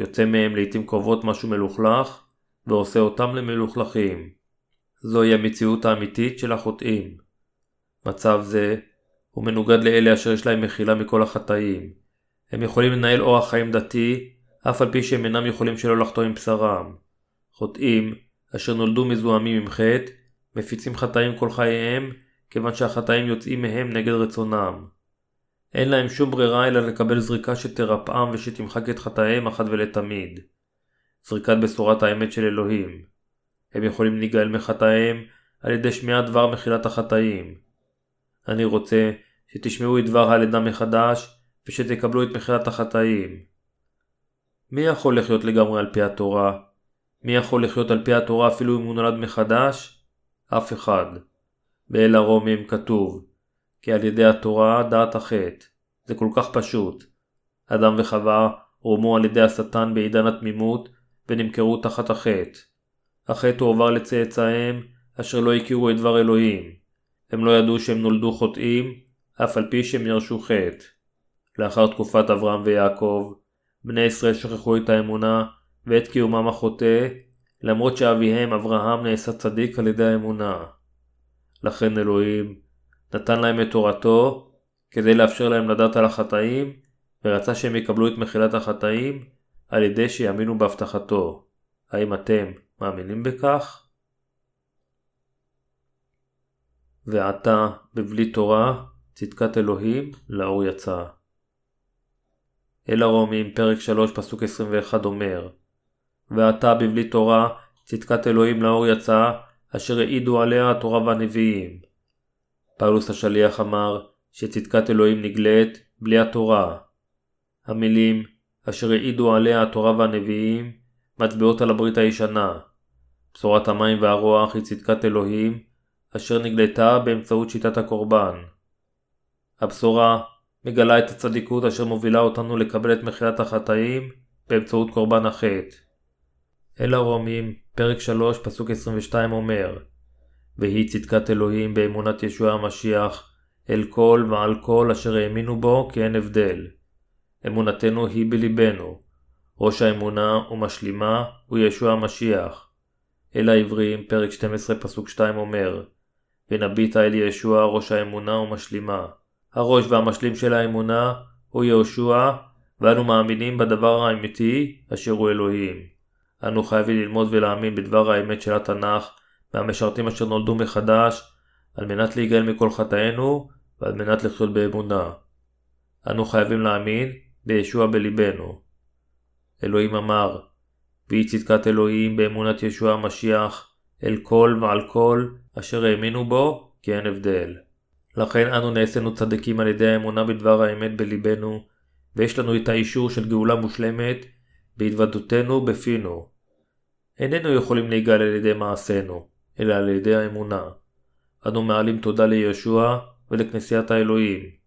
יוצא מהם לעיתים קרובות משהו מלוכלך, ועושה אותם למלוכלכים. זוהי המציאות האמיתית של החוטאים. מצב זה הוא מנוגד לאלה אשר יש להם מחילה מכל החטאים. הם יכולים לנהל אורח חיים דתי, אף על פי שהם אינם יכולים שלא לחטוא עם בשרם. חוטאים, אשר נולדו מזוהמים עם חטא, מפיצים חטאים כל חייהם, כיוון שהחטאים יוצאים מהם נגד רצונם. אין להם שום ברירה אלא לקבל זריקה שתרפאם ושתמחק את חטאיהם אחת ולתמיד. זריקת בשורת האמת של אלוהים. הם יכולים להיגאל מחטאיהם על ידי שמיעת דבר מחילת החטאים. אני רוצה שתשמעו את דבר הלידה מחדש ושתקבלו את מחילת החטאים. מי יכול לחיות לגמרי על פי התורה? מי יכול לחיות על פי התורה אפילו אם הוא נולד מחדש? אף אחד. באל הרומים כתוב כי על ידי התורה דעת החטא. זה כל כך פשוט. אדם וחווה רומו על ידי השטן בעידן התמימות ונמכרו תחת החטא. החטא הועבר לצאצאיהם אשר לא הכירו את דבר אלוהים. הם לא ידעו שהם נולדו חוטאים, אף על פי שהם ירשו חטא. לאחר תקופת אברהם ויעקב, בני ישראל שכחו את האמונה ואת קיומם החוטא, למרות שאביהם אברהם נעשה צדיק על ידי האמונה. לכן אלוהים נתן להם את תורתו כדי לאפשר להם לדעת על החטאים, ורצה שהם יקבלו את מחילת החטאים על ידי שיאמינו בהבטחתו. האם אתם מאמינים בכך? ועתה, בבלי תורה, צדקת אלוהים, לאור יצא. אל הרומים, פרק 3, פסוק 21 אומר ועתה בבלי תורה, צדקת אלוהים לאור יצא, אשר העידו עליה התורה והנביאים. פאולוס השליח אמר שצדקת אלוהים נגלית בלי התורה. המילים אשר העידו עליה התורה והנביאים מצביעות על הברית הישנה. בשורת המים והרוח היא צדקת אלוהים אשר נגלתה באמצעות שיטת הקורבן. הבשורה מגלה את הצדיקות אשר מובילה אותנו לקבל את מחילת החטאים באמצעות קורבן החטא. אל הרומים, פרק 3, פסוק 22 אומר ויהי צדקת אלוהים באמונת ישוע המשיח אל כל ועל כל אשר האמינו בו כי אין הבדל. אמונתנו היא בלבנו. ראש האמונה ומשלימה הוא ישוע המשיח. אל העברים, פרק 12 פסוק 2 אומר ונביט אל ישוע ראש האמונה ומשלימה. הראש והמשלים של האמונה הוא יהושע, ואנו מאמינים בדבר האמיתי אשר הוא אלוהים. אנו חייבים ללמוד ולהאמין בדבר האמת של התנ"ך מהמשרתים אשר נולדו מחדש, על מנת להיגאל מכל חטאינו ועל מנת לחיות באמונה. אנו חייבים להאמין בישוע בלבנו. אלוהים אמר, ויהי צדקת אלוהים באמונת ישוע המשיח, אל כל ועל כל אשר האמינו בו, כי אין הבדל. לכן אנו נעשינו צדיקים על ידי האמונה בדבר האמת בלבנו, ויש לנו את האישור של גאולה מושלמת בהתוודותנו בפינו. איננו יכולים להיגאל על ידי מעשינו, אלא על ידי האמונה. אנו מעלים תודה לישוע ולכנסיית האלוהים.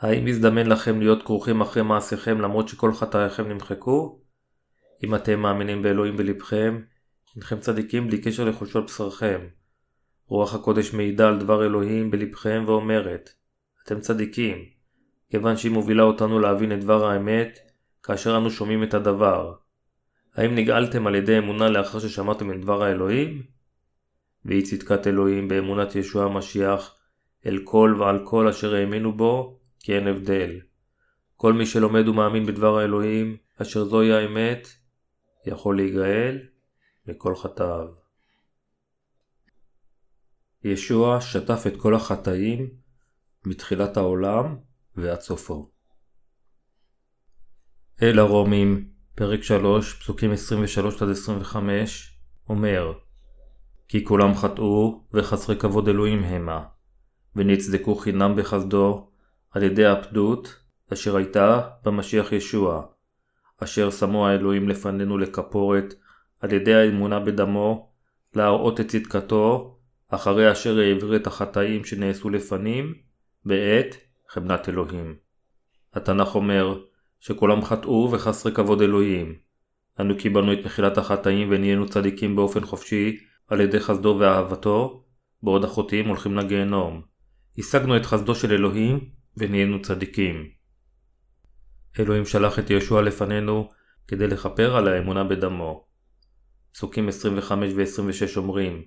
האם הזדמן לכם להיות כרוכים אחרי מעשיכם למרות שכל חטאיכם נמחקו? אם אתם מאמינים באלוהים בלבכם, אינכם צדיקים בלי קשר לחולשות בשרכם. רוח הקודש מעידה על דבר אלוהים בלבכם ואומרת, אתם צדיקים, כיוון שהיא מובילה אותנו להבין את דבר האמת, כאשר אנו שומעים את הדבר. האם נגאלתם על ידי אמונה לאחר ששמעתם את דבר האלוהים? והיא צדקת אלוהים באמונת ישוע המשיח, אל כל ועל כל אשר האמינו בו, כי אין הבדל. כל מי שלומד ומאמין בדבר האלוהים, אשר זוהי האמת, יכול להיגאל מכל חטאיו. ישוע שטף את כל החטאים מתחילת העולם ועד סופו. אל הרומים, פרק 3, פסוקים 23-25, אומר כי כולם חטאו וחסרי כבוד אלוהים המה, ונצדקו חינם בחסדו על ידי הפדות אשר הייתה במשיח ישוע, אשר שמו האלוהים לפנינו לכפורת על ידי האמונה בדמו, להראות את צדקתו אחרי אשר העביר את החטאים שנעשו לפנים, בעת חמדת אלוהים. התנ"ך אומר שכולם חטאו וחסרי כבוד אלוהים. אנו קיבלנו את מחילת החטאים ונהיינו צדיקים באופן חופשי על ידי חסדו ואהבתו, בעוד החוטאים הולכים לגיהנום. השגנו את חסדו של אלוהים ונהיינו צדיקים. אלוהים שלח את ישוע לפנינו כדי לכפר על האמונה בדמו. פסוקים 25 ו-26 אומרים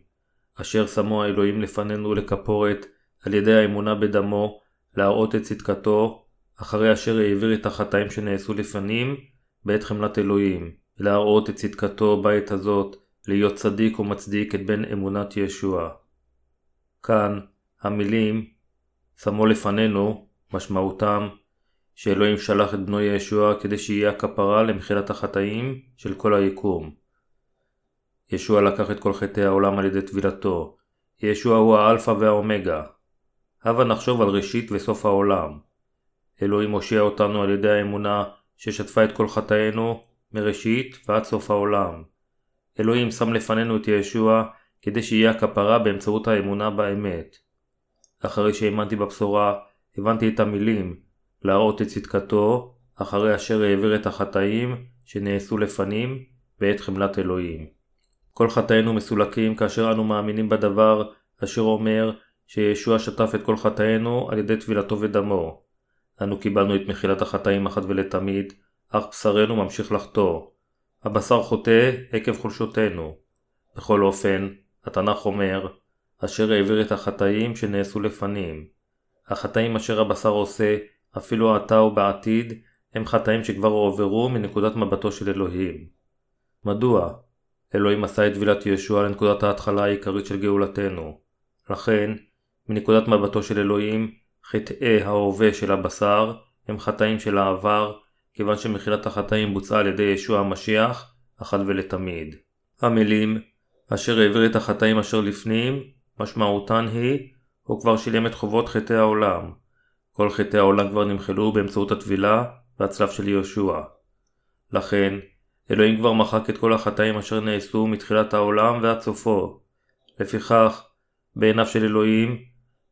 אשר שמו האלוהים לפנינו לכפורת על ידי האמונה בדמו, להראות את צדקתו, אחרי אשר העביר את החטאים שנעשו לפנים, בעת חמלת אלוהים, להראות את צדקתו בעת הזאת, להיות צדיק ומצדיק את בן אמונת ישוע. כאן, המילים שמו לפנינו, משמעותם שאלוהים שלח את בנו ישוע כדי שיהיה הכפרה למחילת החטאים של כל היקום. ישוע לקח את כל חטאי העולם על ידי טבילתו. ישוע הוא האלפא והאומגה. הבה נחשוב על ראשית וסוף העולם. אלוהים הושיע אותנו על ידי האמונה ששטפה את כל חטאינו מראשית ועד סוף העולם. אלוהים שם לפנינו את ישוע כדי שיהיה הכפרה באמצעות האמונה באמת. אחרי שהאמנתי בבשורה, הבנתי את המילים להראות את צדקתו, אחרי אשר העביר את החטאים שנעשו לפנים בעת חמלת אלוהים. כל חטאינו מסולקים כאשר אנו מאמינים בדבר אשר אומר שישוע שטף את כל חטאינו על ידי טבילתו ודמו. אנו קיבלנו את מחילת החטאים אחת ולתמיד, אך בשרנו ממשיך לחטוא. הבשר חוטא עקב חולשותנו. בכל אופן, התנ"ך אומר, אשר העביר את החטאים שנעשו לפנים. החטאים אשר הבשר עושה, אפילו עתה ובעתיד, הם חטאים שכבר הועברו מנקודת מבטו של אלוהים. מדוע? אלוהים עשה את טבילת ישוע לנקודת ההתחלה העיקרית של גאולתנו. לכן, מנקודת מבטו של אלוהים, חטאי ההווה של הבשר הם חטאים של העבר, כיוון שמחילת החטאים בוצעה על ידי ישוע המשיח, אחת ולתמיד. המילים אשר העביר את החטאים אשר לפנים, משמעותן היא, הוא כבר שילם את חובות חטאי העולם. כל חטאי העולם כבר נמחלו באמצעות הטבילה והצלב של יהושע. לכן, אלוהים כבר מחק את כל החטאים אשר נעשו מתחילת העולם ועד סופו. לפיכך, בעיניו של אלוהים,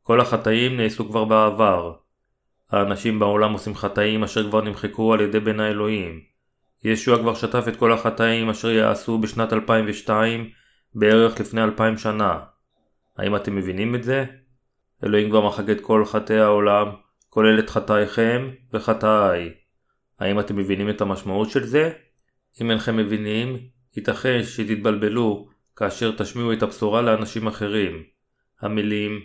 כל החטאים נעשו כבר בעבר. האנשים בעולם עושים חטאים אשר כבר נמחקו על ידי בן האלוהים. ישוע כבר שטף את כל החטאים אשר יעשו בשנת 2002 בערך לפני אלפיים שנה. האם אתם מבינים את זה? אלוהים כבר מחק את כל חטאי העולם, כולל את חטאיכם וחטאיי. האם אתם מבינים את המשמעות של זה? אם אינכם מבינים, ייתכן שתתבלבלו כאשר תשמיעו את הבשורה לאנשים אחרים. המילים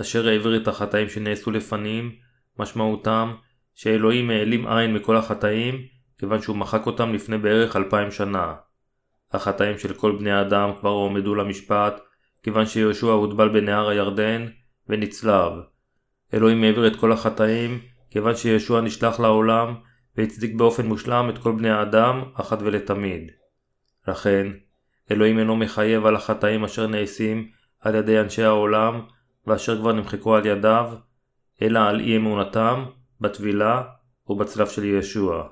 אשר העביר את החטאים שנעשו לפנים, משמעותם שאלוהים העלים עין מכל החטאים כיוון שהוא מחק אותם לפני בערך אלפיים שנה. החטאים של כל בני האדם כבר הועמדו למשפט כיוון שיהושע הוטבל בנהר הירדן ונצלב. אלוהים העביר את כל החטאים כיוון שישוע נשלח לעולם והצדיק באופן מושלם את כל בני האדם אחת ולתמיד. לכן, אלוהים אינו מחייב על החטאים אשר נעשים על ידי אנשי העולם ואשר כבר נמחקו על ידיו, אלא על אי אמונתם, בטבילה ובצלב של ישוע.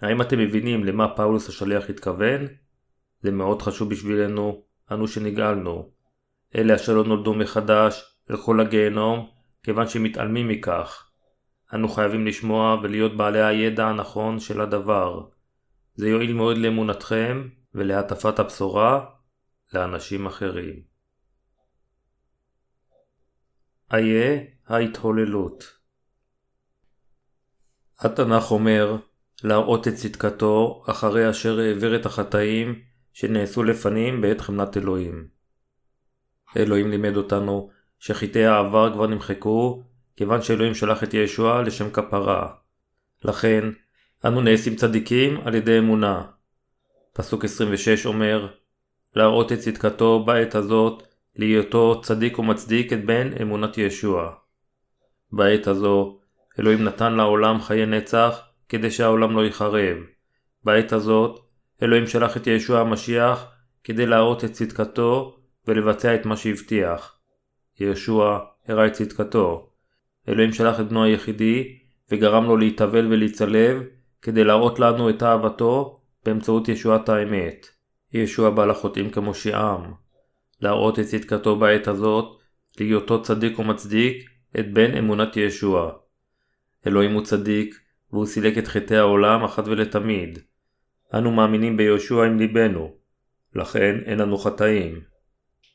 האם אתם מבינים למה פאולוס השליח התכוון? זה מאוד חשוב בשבילנו, אנו שנגאלנו. אלה אשר לא נולדו מחדש, ילכו לגיהנום, כיוון שמתעלמים מכך. אנו חייבים לשמוע ולהיות בעלי הידע הנכון של הדבר. זה יועיל מאוד לאמונתכם ולהטפת הבשורה לאנשים אחרים. איה ההתהוללות התנ"ך אומר להראות את צדקתו אחרי אשר העביר את החטאים שנעשו לפנים בעת חמלת אלוהים. אלוהים לימד אותנו שחטאי העבר כבר נמחקו כיוון שאלוהים שלח את ישוע לשם כפרה. לכן, אנו נעשים צדיקים על ידי אמונה. פסוק 26 אומר להראות את צדקתו בעת הזאת להיותו צדיק ומצדיק את בן אמונת ישוע. בעת הזו אלוהים נתן לעולם חיי נצח כדי שהעולם לא ייחרב. בעת הזאת אלוהים שלח את ישוע המשיח כדי להראות את צדקתו ולבצע את מה שהבטיח. ישוע הראה את צדקתו. אלוהים שלח את בנו היחידי וגרם לו להתאבל ולהצלב כדי להראות לנו את אהבתו באמצעות ישועת האמת. ישוע בא לחוטאים כמושיעם. להראות את צדקתו בעת הזאת, להיותו צדיק ומצדיק את בן אמונת ישוע. אלוהים הוא צדיק, והוא סילק את חטאי העולם אחת ולתמיד. אנו מאמינים ביהושע עם ליבנו, לכן אין לנו חטאים.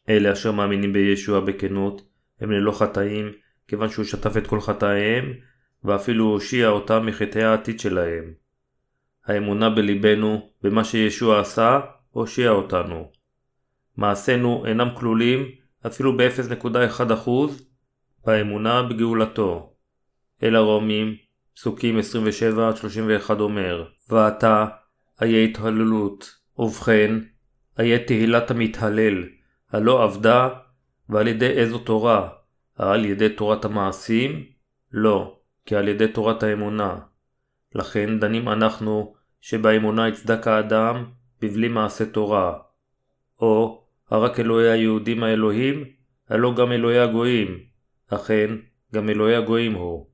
אלה אשר מאמינים בישוע בכנות, הם ללא חטאים, כיוון שהוא שטף את כל חטאיהם, ואפילו הושיע אותם מחטאי העתיד שלהם. האמונה בליבנו, במה שישוע עשה, הושיע אותנו. מעשינו אינם כלולים אפילו ב-0.1% באמונה בגאולתו. אל הרומים, פסוקים 27-31 אומר, ועתה איה התהללות, ובכן, איה תהילת המתהלל, הלא עבדה, ועל ידי איזו תורה? על ידי תורת המעשים? לא, כי על ידי תורת האמונה. לכן דנים אנחנו שבאמונה יצדק האדם בבלי מעשה תורה. או הרק אלוהי היהודים האלוהים, הלא גם אלוהי הגויים, אכן גם אלוהי הגויים הוא.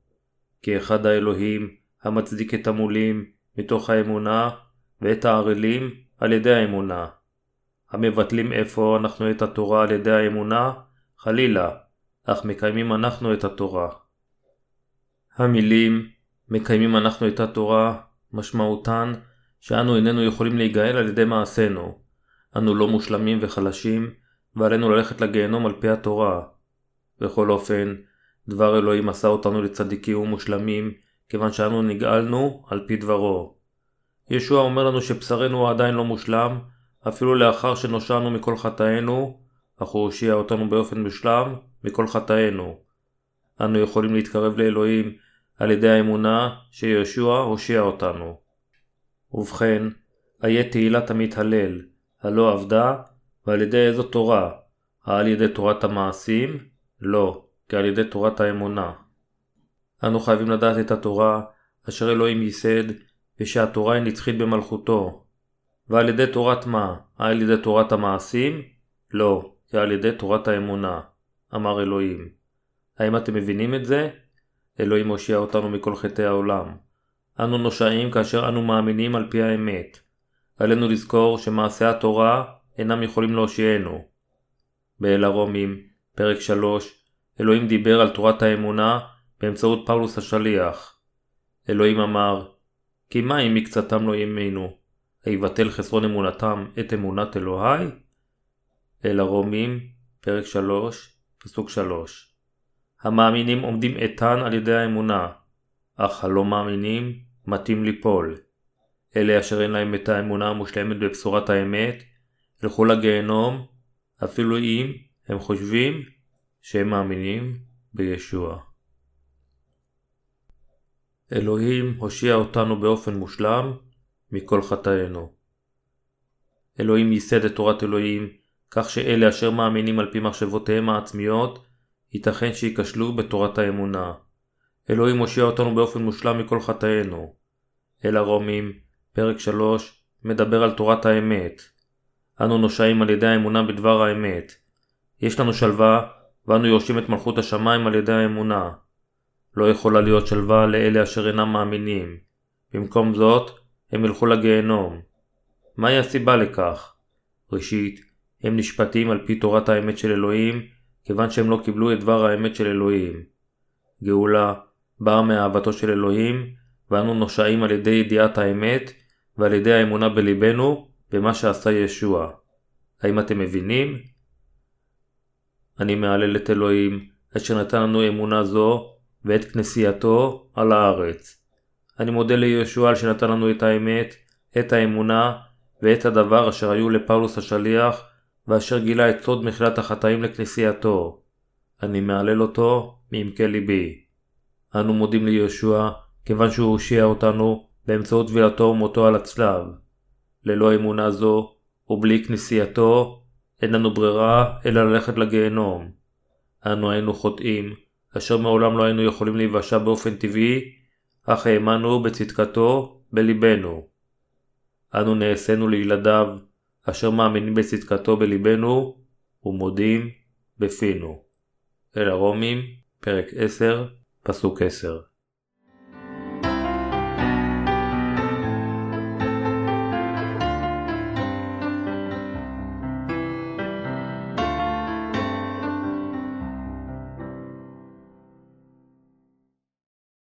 כי אחד האלוהים המצדיק את המולים מתוך האמונה ואת הערלים על ידי האמונה. המבטלים אפוא אנחנו את התורה על ידי האמונה, חלילה, אך מקיימים אנחנו את התורה. המילים מקיימים אנחנו את התורה משמעותן שאנו איננו יכולים להיגאל על ידי מעשינו. אנו לא מושלמים וחלשים, ועלינו ללכת לגיהנום על פי התורה. בכל אופן, דבר אלוהים עשה אותנו לצדיקים ומושלמים, כיוון שאנו נגאלנו על פי דברו. ישוע אומר לנו שבשרנו עדיין לא מושלם, אפילו לאחר שנושענו מכל חטאינו, אך הוא הושיע אותנו באופן מושלם מכל חטאינו. אנו יכולים להתקרב לאלוהים על ידי האמונה שישוע הושיע אותנו. ובכן, איה תהילת המתהלל, הלא עבדה, ועל ידי איזו תורה? העל ידי תורת המעשים? לא, כי על ידי תורת האמונה. אנו חייבים לדעת את התורה, אשר אלוהים ייסד, ושהתורה היא נצחית במלכותו. ועל ידי תורת מה? על ידי תורת המעשים? לא, כי על ידי תורת האמונה, אמר אלוהים. האם אתם מבינים את זה? אלוהים הושיע אותנו מכל חטאי העולם. אנו נושעים כאשר אנו מאמינים על פי האמת. עלינו לזכור שמעשי התורה אינם יכולים להושיענו. באל הרומים, פרק 3, אלוהים דיבר על תורת האמונה באמצעות פאולוס השליח. אלוהים אמר, כי מה אם מקצתם לא ימינו, היבטל חסרון אמונתם את אמונת אלוהי? אל הרומים, פרק 3, פסוק 3. המאמינים עומדים איתן על ידי האמונה, אך הלא מאמינים מטים ליפול. אלה אשר אין להם את האמונה המושלמת בבשורת האמת, ילכו לגיהנום, אפילו אם הם חושבים שהם מאמינים בישוע. אלוהים הושיע אותנו באופן מושלם מכל חטאינו. אלוהים ייסד את תורת אלוהים כך שאלה אשר מאמינים על פי מחשבותיהם העצמיות, ייתכן שייכשלו בתורת האמונה. אלוהים הושיע אותנו באופן מושלם מכל חטאינו. אל הרומים, פרק 3, מדבר על תורת האמת. אנו נושעים על ידי האמונה בדבר האמת. יש לנו שלווה, ואנו יורשים את מלכות השמיים על ידי האמונה. לא יכולה להיות שלווה לאלה אשר אינם מאמינים. במקום זאת, הם ילכו לגיהנום. מהי הסיבה לכך? ראשית, הם נשפטים על פי תורת האמת של אלוהים, כיוון שהם לא קיבלו את דבר האמת של אלוהים. גאולה באה מאהבתו של אלוהים, ואנו נושעים על ידי ידיעת האמת, ועל ידי האמונה בליבנו, במה שעשה ישוע. האם אתם מבינים? אני מהלל את אלוהים, אשר נתן לנו אמונה זו, ואת כנסייתו על הארץ. אני מודה לישוע על שנתן לנו את האמת, את האמונה, ואת הדבר אשר היו לפאולוס השליח, ואשר גילה את סוד מחילת החטאים לכנסייתו. אני מהלל אותו מעמקי ליבי. אנו מודים ליהושע, כיוון שהוא הושיע אותנו באמצעות טבילתו ומותו על הצלב. ללא אמונה זו, ובלי כנסייתו, אין לנו ברירה אלא ללכת לגיהנום. אנו היינו חוטאים, אשר מעולם לא היינו יכולים להיוושע באופן טבעי, אך האמנו בצדקתו בלבנו. אנו נעשינו לילדיו, אשר מאמינים בצדקתו בלבנו, ומודים בפינו. אל הרומים, פרק 10, פסוק 10